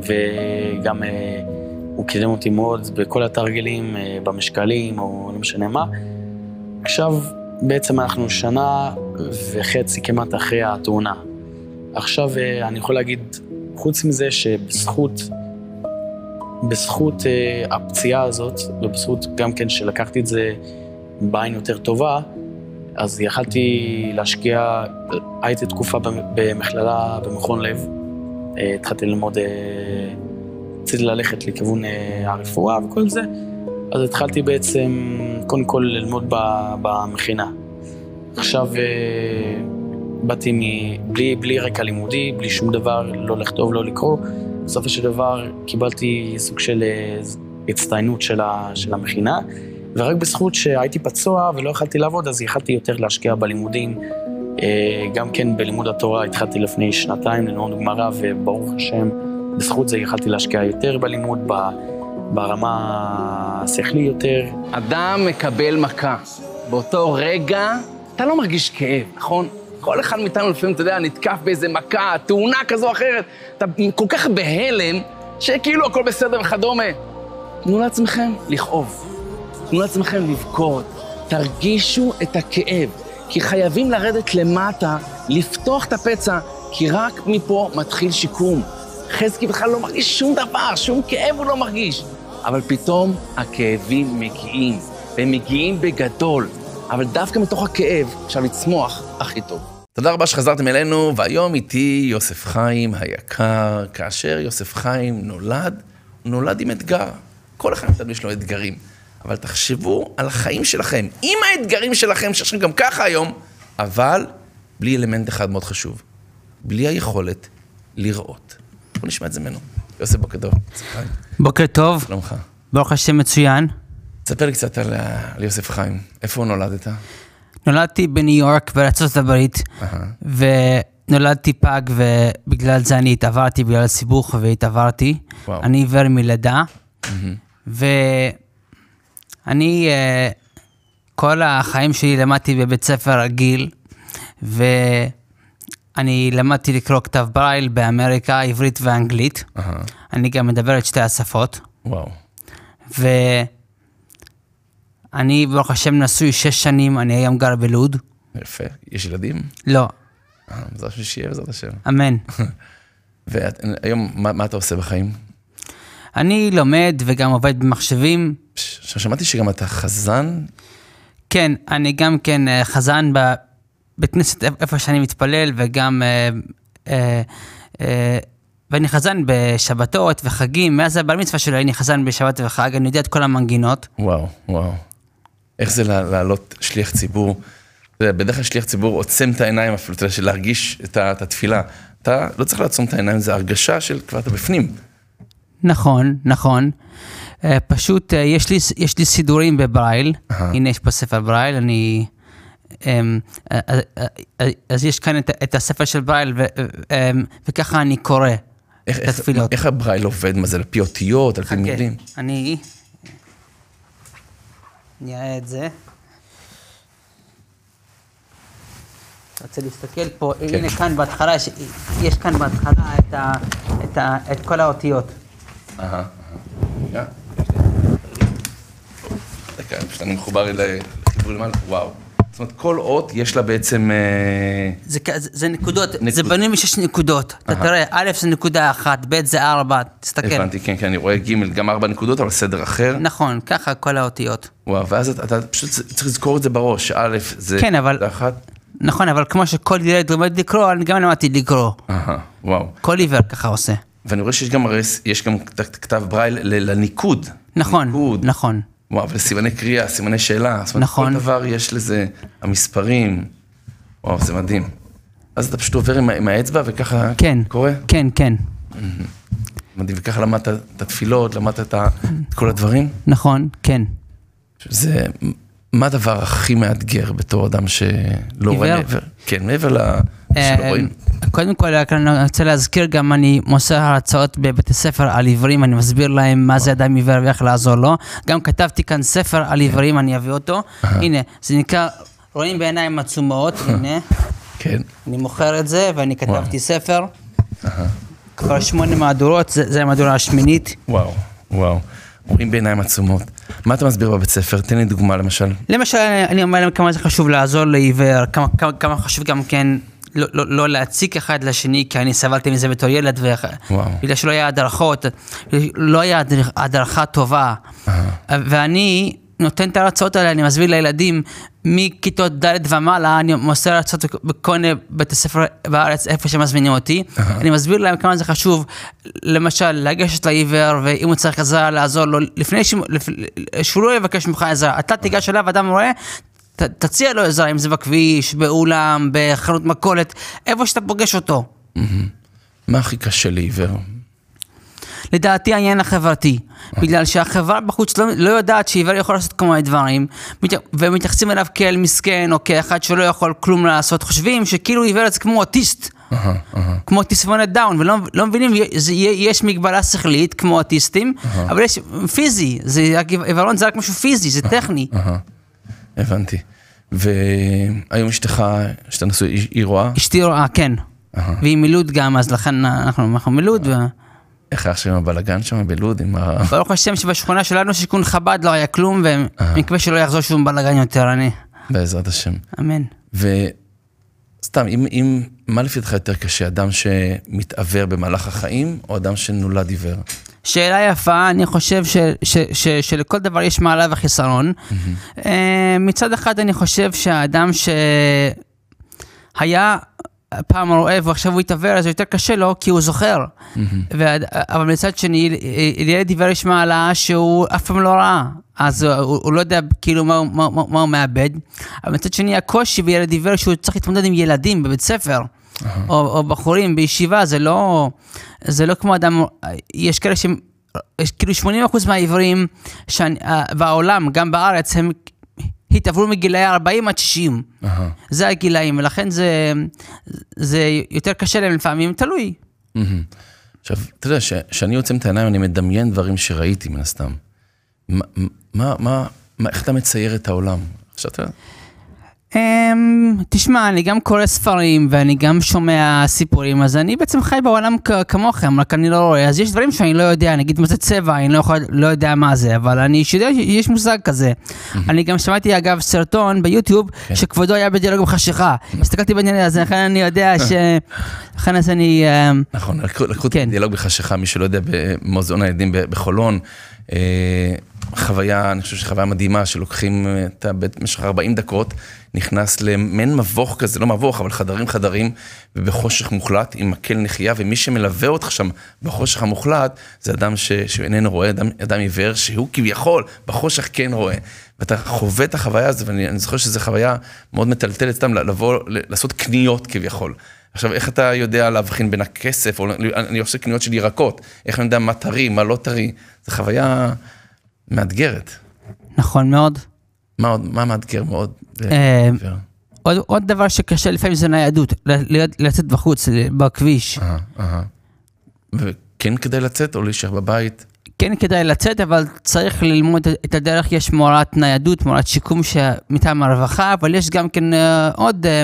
וגם... אה, הוא קידם אותי מאוד בכל התרגלים, אה, במשקלים, או לא משנה מה. עכשיו, בעצם אנחנו שנה וחצי כמעט אחרי התאונה. עכשיו אה, אני יכול להגיד, חוץ מזה שבזכות, בזכות אה, הפציעה הזאת, ובזכות גם כן שלקחתי את זה בעין יותר טובה, אז יכלתי להשקיע, הייתי תקופה במכללה במכון לב, התחלתי ללמוד רציתי ללכת לכיוון אה, הרפואה וכל זה, אז התחלתי בעצם קודם כל ללמוד במכינה. עכשיו אה, באתי מבלי, בלי רקע לימודי, בלי שום דבר, לא לכתוב, לא לקרוא. בסופו של דבר קיבלתי סוג של אה, הצטיינות של, ה, של המכינה, ורק בזכות שהייתי פצוע ולא יכלתי לעבוד, אז יכלתי יותר להשקיע בלימודים. גם כן בלימוד התורה התחלתי לפני שנתיים ללמוד גמרא, וברוך השם, בזכות זה יכלתי להשקיע יותר בלימוד, ברמה השכלי יותר. אדם מקבל מכה. באותו רגע אתה לא מרגיש כאב, נכון? כל אחד מאיתנו לפעמים, אתה יודע, נתקף באיזה מכה, תאונה כזו או אחרת. אתה כל כך בהלם, שכאילו הכל בסדר וכדומה. תנו לעצמכם לכאוב. תנו לעצמכם לבכות. תרגישו את הכאב. כי חייבים לרדת למטה, לפתוח את הפצע, כי רק מפה מתחיל שיקום. חזקי בכלל לא מרגיש שום דבר, שום כאב הוא לא מרגיש. אבל פתאום הכאבים מגיעים, והם מגיעים בגדול. אבל דווקא מתוך הכאב אפשר לצמוח הכי טוב. תודה רבה שחזרתם אלינו, והיום איתי יוסף חיים היקר. כאשר יוסף חיים נולד, הוא נולד עם אתגר. כל אחד מאיתנו יש לו אתגרים. אבל תחשבו על החיים שלכם, עם האתגרים שלכם, שיש לכם גם ככה היום, אבל בלי אלמנט אחד מאוד חשוב, בלי היכולת לראות. בוא נשמע את זה ממנו. יוסף, בוקר טוב. בוקר טוב. שלומך. ברוך השם מצוין. תספר לי קצת על, על יוסף חיים. איפה נולדת? נולדתי בניו יורק בארצות הברית, ונולדתי פג, ובגלל זה אני התעברתי בגלל הסיבוך והתעברתי. וואו. אני עיוור מלידה, ואני, אה, כל החיים שלי למדתי בבית ספר רגיל, ו... אני למדתי לקרוא כתב ברייל באמריקה, עברית ואנגלית. Uh-huh. אני גם מדבר את שתי השפות. וואו. ואני, ברוך השם, נשוי שש שנים, אני היום גר בלוד. יפה. יש ילדים? לא, אה, בעזרת השם שיהיה בעזרת השם. אמן. <laughs> והיום, מה, מה אתה עושה בחיים? אני לומד וגם עובד במחשבים. עכשיו, שמעתי שגם אתה חזן. כן, אני גם כן אה, חזן בבית כנסת איפה שאני מתפלל, וגם... אה, אה, אה, ואני חזן בשבתות וחגים, מאז הבר מצווה שלי אני חזן בשבת וחג, אני יודע את כל המנגינות. וואו, וואו. איך זה לעלות שליח ציבור? בדרך כלל שליח ציבור עוצם את העיניים אפילו, אתה יודע, של להרגיש את את התפילה. אתה לא צריך לעצום את העיניים, זה הרגשה של כבר אתה בפנים. נכון, נכון. פשוט יש לי, יש לי סידורים בברייל, אהה. הנה יש פה ספר ברייל, אני... אמ, אז יש כאן את, הספר של ברייל, אמ, וככה אני קורא את התפילות. איך הברייל עובד? מה זה, על פי אותיות, על פי מילים? אני... אני אראה את זה. רוצה להסתכל פה, כן. הנה כאן בהתחלה, יש, יש כאן בהתחלה את, ה, את, ה, את כל האותיות. אהה, אהה. רגע. אני מחובר לחיבור למעלה, וואו. זאת אומרת, כל אות יש לה בעצם... אה, זה, זה, זה נקודות, נקוד- זה בנוי משש נקודות. אתה. תראה, א' זה נקודה אחת, ב' זה ארבע, תסתכל. הבנתי, כן, כן, אני רואה ג' גם ארבע נקודות, אבל סדר אחר. נכון, ככה כל האותיות. וואו, ואז אתה, אתה פשוט צריך לזכור את זה בראש, שא' זה... כן, אבל- אחת. נכון, אבל כמו שכל ילד לומד לקרוא, אני גם למדתי לקרוא. אהה, וואו. כל עיוור ככה עושה. ואני רואה שיש גם, הרי, יש גם כת- כתב ברייל לניקוד. נכון, ניקוד. נכון. וואו, ולסימני קריאה, סימני שאלה. נכון. כל דבר יש לזה, המספרים. וואו, זה מדהים. אז אתה פשוט עובר עם, עם האצבע וככה כן. קורא? כן, כן. מדהים, וככה למדת את התפילות, למדת את, את כל הדברים. נכון, כן. זה, מה הדבר הכי מאתגר בתור אדם שלא רואה? מעבר? כן, מעבר ל... שלא אה, רואים. קודם כל, אני רוצה להזכיר, גם אני מוסר הרצאות בבתי ספר על עיוורים, אני מסביר להם מה זה אדם עיוור ואיך לעזור לו. גם כתבתי כאן ספר על עיוורים, אני אביא אותו. הנה, זה נקרא, רואים בעיניים עצומות, הנה, כן. אני מוכר את זה, ואני כתבתי ספר. כבר שמונה מהדורות, זה המהדורה השמינית. וואו, וואו. רואים בעיניים עצומות. מה אתה מסביר בבית ספר? תן לי דוגמה למשל. למשל, אני אומר להם כמה זה חשוב לעזור לעיוור, כמה, כמה, כמה חשוב גם כן לא, לא, לא להציק אחד לשני, כי אני סבלתי מזה בתור ילד, ו... בגלל שלא היה הדרכות, לא היה הדרכ- הדרכה טובה. ואני נותן את ההרצאות האלה, אני מסביר לילדים מכיתות ד' ומעלה, אני מוסר הרצאות בכל מיני בתי ספר בארץ, איפה שמזמינים אותי. אני מסביר להם כמה זה חשוב, למשל, לגשת לעיוור, ואם הוא צריך עזרה, לעזור לו, לפני ש... לפ... שהוא לא יבקש ממך עזרה. אתה תיגש אליו, אדם רואה, ת... תציע לו עזרה, אם זה בכביש, באולם, בחנות מכולת, איפה שאתה פוגש אותו. מה הכי קשה לעיוור? לדעתי העניין החברתי, בגלל שהחברה בחוץ לא, לא יודעת שעיוור יכול לעשות כל מיני דברים, מת- ומתייחסים אליו כאל מסכן או כאחד שלא יכול כלום לעשות, חושבים שכאילו עיוור זה כמו אוטיסט. כמו תסמונת דאון, ולא לא מבינים, זה, יש מגבלה שכלית כמו אוטיסטים, אבל יש פיזי, זה, עיוורון זה רק משהו פיזי, זה טכני. הבנתי. והיום אשתך, שאתה נשוי, היא- רואה? אשתי רואה, כן. והיא מלוד גם, אז לכן אנחנו, אנחנו מלוד, ו... איך אח שם הבלאגן שם בלוד עם ה... <laughs> ברוך השם שבשכונה שלנו שיכון חב"ד לא היה כלום, ואני מקווה שלא יחזור שום בלאגן יותר, אני, בעזרת השם. אמן. וסתם, אם, אם, מה לפי דעתך יותר קשה, אדם שמתעוור במהלך החיים, או אדם שנולד עיוור? שאלה יפה, אני חושב ש, ש, ש, שלכל דבר יש מעלה וחיסרון. אה, מצד אחד אני חושב שהאדם שהיה פעם רואה ועכשיו הוא התעוור, אז יותר קשה לו כי הוא זוכר. ועד, אבל מצד שני, לילד עיוור יש מעלה שהוא אף פעם לא ראה. אז הוא, הוא, לא יודע כאילו מה, מה, מה, מה הוא מאבד. אבל מצד שני הקושי בילד עיוור שהוא צריך להתמודד עם ילדים בבית ספר. או, או בחורים בישיבה, זה לא, זה לא כמו אדם, יש כאלה שהם, יש כאילו 80% מהעיוורים שאני, אה, בעולם, גם בארץ, הם התעברו מגילאי 40 עד 60. אהה. זה הגילאים, ולכן זה, זה יותר קשה להם לפעמים, תלוי. עכשיו, אתה יודע, כשאני עוצם את העיניים, אני מדמיין דברים שראיתי מן הסתם. מה, מה, מה, מה, איך אתה מצייר את העולם? עכשיו אתה... אמ, תשמע, אני גם קורא ספרים ואני גם שומע סיפורים, אז אני בעצם חי בעולם כ- כמוכם, רק אני לא רואה. אז יש דברים שאני לא יודע, נגיד מה זה צבע, אני לא, יכול, לא יודע מה זה, אבל אני יודע שיש מושג כזה. אני גם שמעתי אגב סרטון ביוטיוב, שכבודו היה בדיאלוג בחשיכה. הסתכלתי בעניין הזה, לכן אני יודע ש... לכן אז אני... אמ, נכון, לקחו את כן. הדיאלוג בחשיכה, מי שלא יודע, במוזיאון הילדים בחולון. אה, חוויה, אני חושב שחוויה מדהימה, שלוקחים, אתה במשך 40 דקות, נכנס למעין מבוך כזה, לא מבוך, אבל חדרים חדרים, ובחושך מוחלט, עם מקל נחייה, ומי שמלווה אותך שם בחושך המוחלט, זה אדם ש, שאיננו רואה, אדם, אדם עיוור, שהוא כביכול בחושך כן רואה. ואתה חווה את החוויה הזו, ואני אני זוכר שזו חוויה מאוד מטלטלת סתם, לבוא, לעשות קניות כביכול. עכשיו, איך אתה יודע להבחין בין הכסף, או אני עושה קניות של ירקות, איך אני יודע מה טרי, מה לא טרי, זו חוויה מאתגרת. נכון מאוד. מה עוד, מה מאתגר מאוד? אה? עוד, עוד דבר שקשה לפעמים זה ניידות, לצאת בחוץ, בכביש. אהה, אהה. וכן כדאי לצאת או להישאר בבית? כן כדאי לצאת, אבל צריך ללמוד את הדרך, יש מורת ניידות, מורת שיקום ש- מטעם הרווחה, אבל יש גם כן אה, עוד, אה,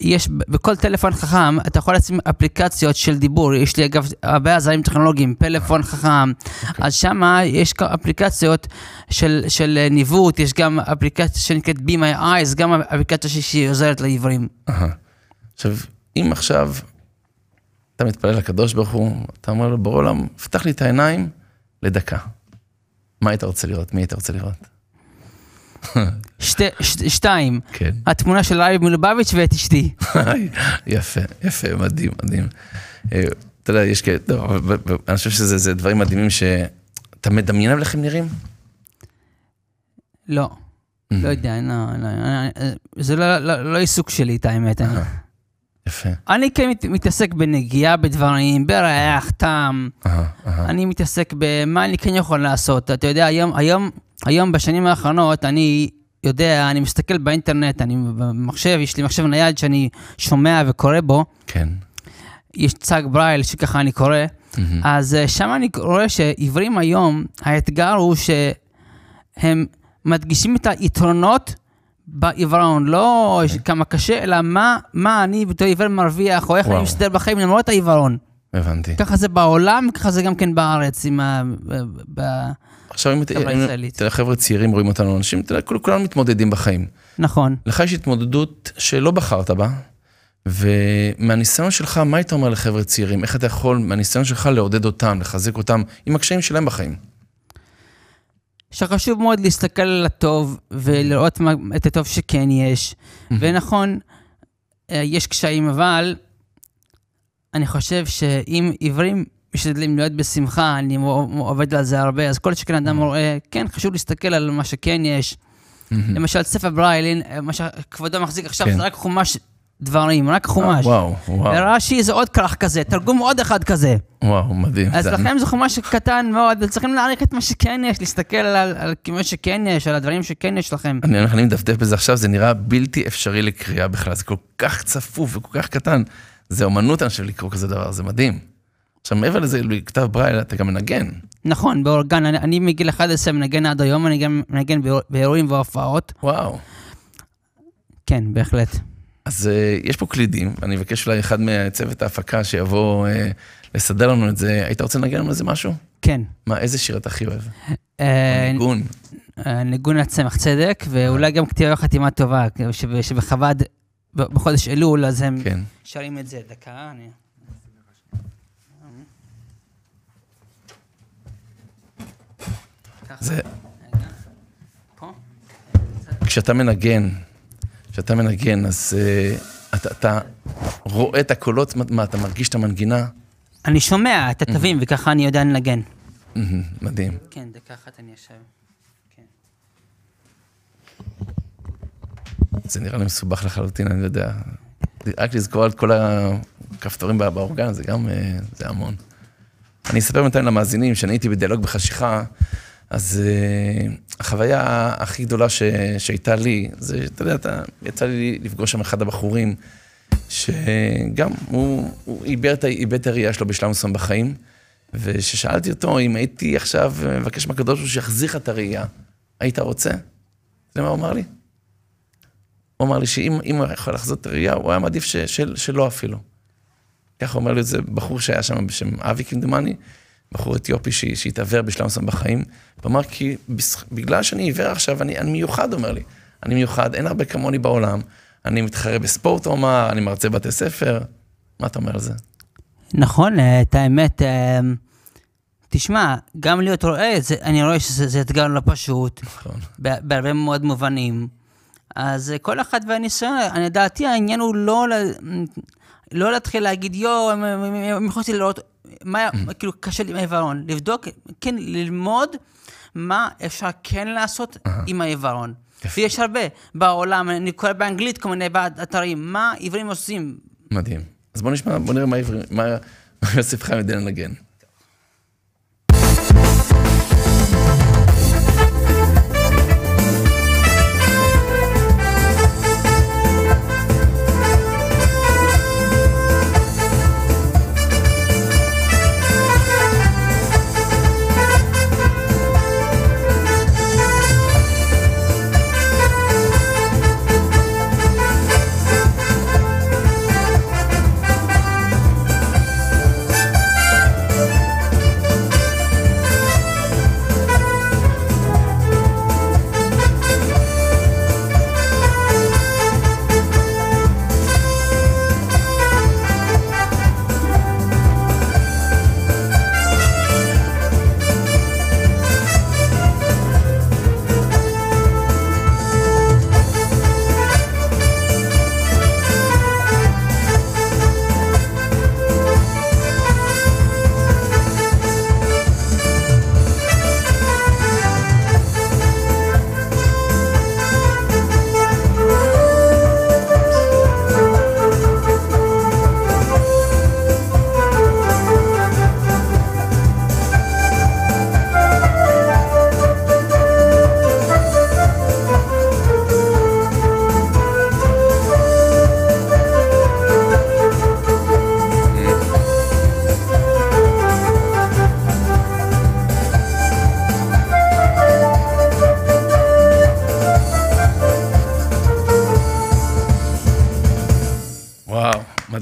יש בכל טלפון חכם, אתה יכול לשים אפליקציות של דיבור, יש לי אגב הרבה עזרים טכנולוגיים, פלאפון חכם, אז שם יש אפליקציות של, של אה, ניווט, יש גם אפליקציה שנקראת Be My Eyes, גם אפליקציה שהיא עוזרת לעיוורים. אהה. עכשיו, אם עכשיו אתה מתפלל לקדוש ברוך הוא, אתה אומר לו, בורא עולם, פתח לי את העיניים לדקה. מה היית רוצה לראות? מי היית רוצה לראות? שתי, ש, שתיים, כן. התמונה של ארי מלובביץ' ואת אשתי. <laughs> יפה, יפה, מדהים, מדהים. אה, אתה יודע, יש כאלה, לא, אני חושב שזה זה דברים מדהימים שאתה מדמיין אבל איך הם נראים? לא. לא יודע, לא, לא, לא, זה לא, לא, לא עיסוק שלי, את האמת. <laughs> יפה. אני כן מת, מתעסק בנגיעה בדברים, בריח, טעם. אני מתעסק במה אני כן יכול לעשות. אתה יודע, היום, היום, היום בשנים האחרונות, אני יודע, אני מסתכל באינטרנט, אני במחשב, יש לי מחשב נייד שאני שומע וקורא בו. כן. יש צג ברייל שככה אני קורא. מהמם. אז אה, שם אני רואה שעיוורים היום, האתגר הוא שהם מדגישים את היתרונות בעיוורון, לא ש- כמה קשה, אלא מה, מה אני בתור עיוור מרוויח, או איך וואו. אני מסתדר בחיים למרות העיוורון. הבנתי. ככה זה בעולם, ככה זה גם כן בארץ, עם ה... ב- עכשיו, אם אתה- חברה יודע, חבר'ה צעירים רואים אותנו, אנשים, אתה יודע, כול- כולנו מתמודדים בחיים. נכון. לך יש התמודדות שלא בחרת בה, ומהניסיון שלך, מה היית אומר לחבר'ה צעירים? איך אתה יכול, מהניסיון שלך, לעודד אותם, לחזק אותם, עם הקשיים שלהם בחיים? שחשוב מאוד להסתכל על הטוב ולראות מה, את הטוב שכן יש. ונכון, אה, יש קשיים, אבל אני חושב שאם עיוורים משתדלים להיות בשמחה, אני עובד על זה הרבה, אז כל שכן אדם רואה, כן, חשוב להסתכל על מה שכן יש. למשל, ספר ברייל, אה, מה שכבודו מחזיק עכשיו, כן. זה רק חומש דברים, רק חומש. וואו, וואו, ורש"י זה עוד כרך כזה, תרגום עוד אחד כזה. וואו, מדהים. אז לכם זה חומש קטן מאוד, צריכים להעריך את מה שכן יש, להסתכל על, על מה שכן יש, על הדברים שכן יש לכם. אני אני מדפדף בזה עכשיו, זה נראה בלתי אפשרי לקריאה בכלל, זה כל כך צפוף וכל כך קטן. זה אומנות, אני חושב, לקרוא כזה דבר, זה מדהים. עכשיו, מעבר לזה, לכתב ברייל, אתה גם מנגן. נכון, באורגן, אני, אני מגיל 11 מנגן עד היום, אני גם מנגן באיר- באירועים והופעות. וואו. כן, בהחלט. אז uh, יש פה קלידים, אני אבקש אולי אחד מצוות ההפקה שיבוא uh, לסדר לנו את זה. היית רוצה לנגן לנו איזה משהו? כן. מה, איזה שיר אתה הכי אוהב? אה, ניגון. ניגון הצמח צדק, ואולי גם כתיבה חתימה טובה, שב- שבחב"ד בחודש אלול, אז הם כן. שרים את זה. דקה, אני... זה? כשאתה מנגן, כשאתה מנגן, אז uh, אתה, אתה רואה את הקולות, מה, אתה מרגיש את המנגינה? אני שומע את התווים, וככה אני יודע לנגן. מהמם, מדהים. כן, דקה אחת אני אשב. כן. זה נראה לי מסובך לחלוטין, אני לא יודע. רק לזכור על כל הכפתורים בא- באורגן, זה גם, אה, זה המון. אני אספר בינתיים למאזינים, שאני הייתי בדיאלוג בחשיכה, אז uh, החוויה הכי גדולה ש, שהייתה לי, זה, אתה יודע, אתה, יצא לי לפגוש שם אחד הבחורים, שגם הוא, הוא איבד את את הראייה שלו בשלב מסוים בחיים, וכששאלתי אותו אם הייתי עכשיו מבקש מהקדוש ברוך הוא שיחזיר לך את הראייה, היית רוצה? יודע מה הוא אמר לי? הוא אמר לי שאם אם הוא יכול לחזות את הראייה, הוא היה מעדיף ש, של, שלא אפילו. ככה אומר לי איזה בחור שהיה שם בשם אבי כמדומני, בחור אתיופי שהתעוור בשלב מסוים בחיים, הוא אמר כי בגלל שאני עיוור עכשיו, אני, אני מיוחד, אומר לי. אני מיוחד, אין הרבה כמוני בעולם, אני מתחרה בספורט, הוא אמר, אני מרצה בתי ספר. מה אתה אומר על זה? נכון, אה, את האמת, אה, תשמע, גם להיות רואה, זה, אני רואה שזה זה אתגר לא פשוט, נכון. בהרבה מאוד מובנים. אז אה, כל אחד והניסיון, אני- לדעתי העניין הוא לא, לא להתחיל להגיד, יואו, הם יכולים לראות, מה, כאילו, קשה לי עם העיוורון. לבדוק, כן, ללמוד מה אפשר כן לעשות עם העיוורון. ויש הרבה בעולם, אני קורא באנגלית כל מיני אתרים, מה עיוורים עושים. מדהים. אז בוא נשמע, בוא נראה מה עברי, מה מה יוסף חיים יודע לנגן.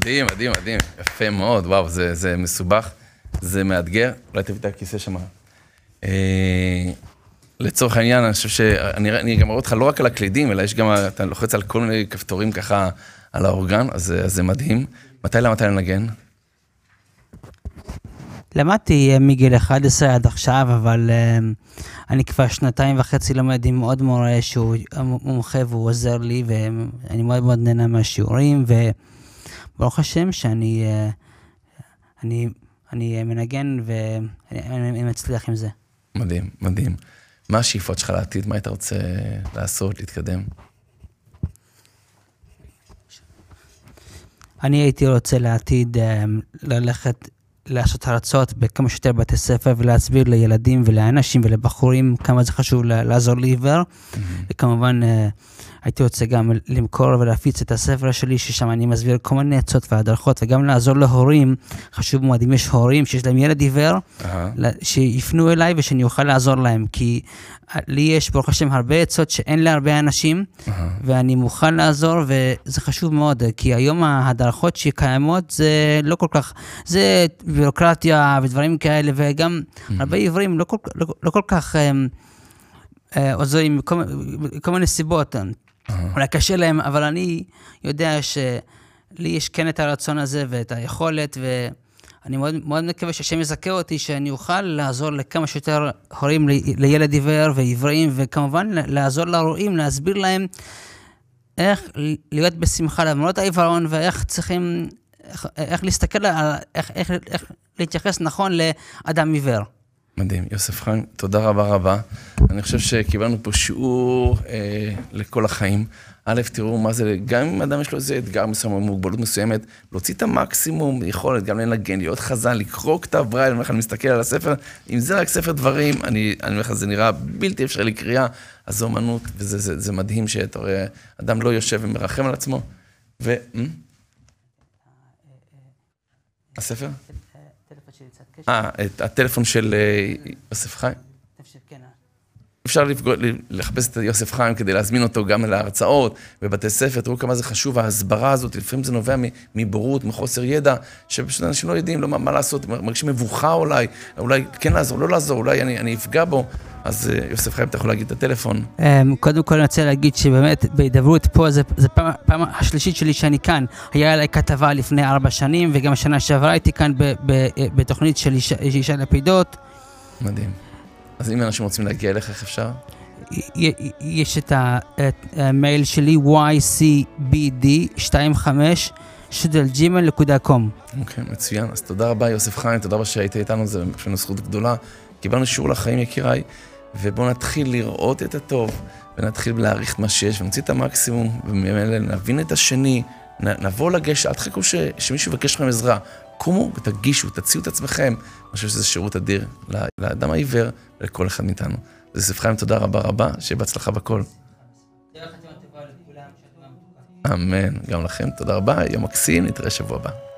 מדהים, מדהים, מדהים. יפה מאוד, וואו, זה, זה מסובך, זה מאתגר. אולי תביא את הכיסא שם. אה, לצורך העניין, אני חושב שאני אני גם רואה אותך לא רק על הקלידים, אלא יש גם, אתה לוחץ על כל מיני כפתורים ככה על האורגן, אז, אז זה מדהים. מתי למדת לנגן? למדתי אה, מגיל 11 עד עכשיו, אבל אה, אני כבר שנתיים וחצי לומד עם עוד מורה שהוא מומחה והוא עוזר לי, ואני מאוד מאוד נהנה מהשיעורים, וברוך השם שאני אה, אני, אני מנגן ואני אני- אני מצליח עם זה. מדהים, מדהים. מה השאיפות שלך לעתיד? מה היית רוצה לעשות, להתקדם? אני הייתי רוצה לעתיד אה, ללכת לעשות הרצאות בכמה שיותר בתי ספר ולהסביר לילדים ולאנשים ולבחורים כמה זה חשוב לעזור לעיוור. וכמובן, אה, הייתי רוצה גם למכור ולהפיץ את הספר שלי, ששם אני מסביר כל מיני עצות והדרכות, וגם לעזור להורים. חשוב מאוד, אם יש הורים שיש להם ילד עיוור. ל- שיפנו אליי ושאני אוכל לעזור להם, כי אה, לי יש, ברוך השם, הרבה עצות שאין להרבה אנשים, ואני מוכן לעזור, וזה חשוב מאוד, כי היום ההדרכות שקיימות זה לא כל כך, זה ביורוקרטיה ודברים כאלה, וגם הרבה עיוורים לא כל, לא, לא כל כך הם, אה, עוזרים מכל מיני סיבות. אולי קשה להם, אבל אני יודע שלי יש כן את הרצון הזה ואת היכולת, ואני מאוד, מאוד מקווה שהשם יזכה אותי, שאני אוכל לעזור לכמה שיותר הורים לילד עיוור ועיוורים, וכמובן לעזור להורים, להסביר להם איך להיות בשמחה למרות העיוורון, ואיך צריכים, איך, איך להסתכל על, איך, איך, איך להתייחס נכון לאדם עיוור. מדהים. יוסף חיים, תודה רבה רבה. אני חושב שקיבלנו פה שיעור אה, לכל החיים. א', תראו מה זה, גם אם אדם יש לו איזה אתגר מסוים מוגבלות מסוימת, להוציא את המקסימום יכולת, גם לנגן, להיות חזן, לקרוא כתב ברייל, אני אומר לך, אני מסתכל על הספר, אם זה רק ספר דברים, אני אומר לך, זה נראה בלתי אפשרי לקריאה, אז זו אמנות, וזה זה, זה מדהים שאתה רואה, אדם לא יושב ומרחם על עצמו. ו... אמ? הספר? אה, הטלפון של אה, יוסף חיים? אפשר לפגוע, לחפש את יוסף חיים כדי להזמין אותו גם להרצאות בבתי ספר, תראו כמה זה חשוב, ההסברה הזאת, לפעמים זה נובע מבורות, מחוסר ידע, שפשוט אנשים לא יודעים לא, מה, מה לעשות, מרגישים מבוכה אולי, אולי כן לעזור, לא לעזור, אולי אני, אני אפגע בו. אז אה, יוסף חיים, אתה יכול להגיד את הטלפון. אמ, קודם כל אני רוצה להגיד שבאמת בהידברות פה, זה פעם, פעם השלישית שלי שאני כאן. היה עליי כתבה לפני ארבע שנים, וגם השנה שעברה הייתי כאן ב, ב, אה, בתוכנית של אישה לפידות. מדהים. אז אם אנשים רוצים להגיע אליך, איך אפשר? יש את המייל שלי, ycbd25 שודלג'ימל.קום. אוקיי, מצוין. אז תודה רבה, יוסף חיים, תודה רבה שהיית איתנו, זה בשבילנו זכות גדולה. קיבלנו שיעור לחיים, יקיריי, ובואו נתחיל לראות את הטוב, ונתחיל להעריך את מה שיש, ונוציא את המקסימום, וממילא נבין את השני, נבוא לגשת, אל תחכו שמישהו יבקש לכם עזרה. קומו ותגישו, תציעו את עצמכם. אני חושב שזה שירות אדיר לאדם העיוור ולכל אחד מאיתנו. אז יוסף חיים, תודה רבה רבה, שיהיה בהצלחה בכל. אמן, גם לכם, תודה רבה, יום מקסים, נתראה שבוע הבא.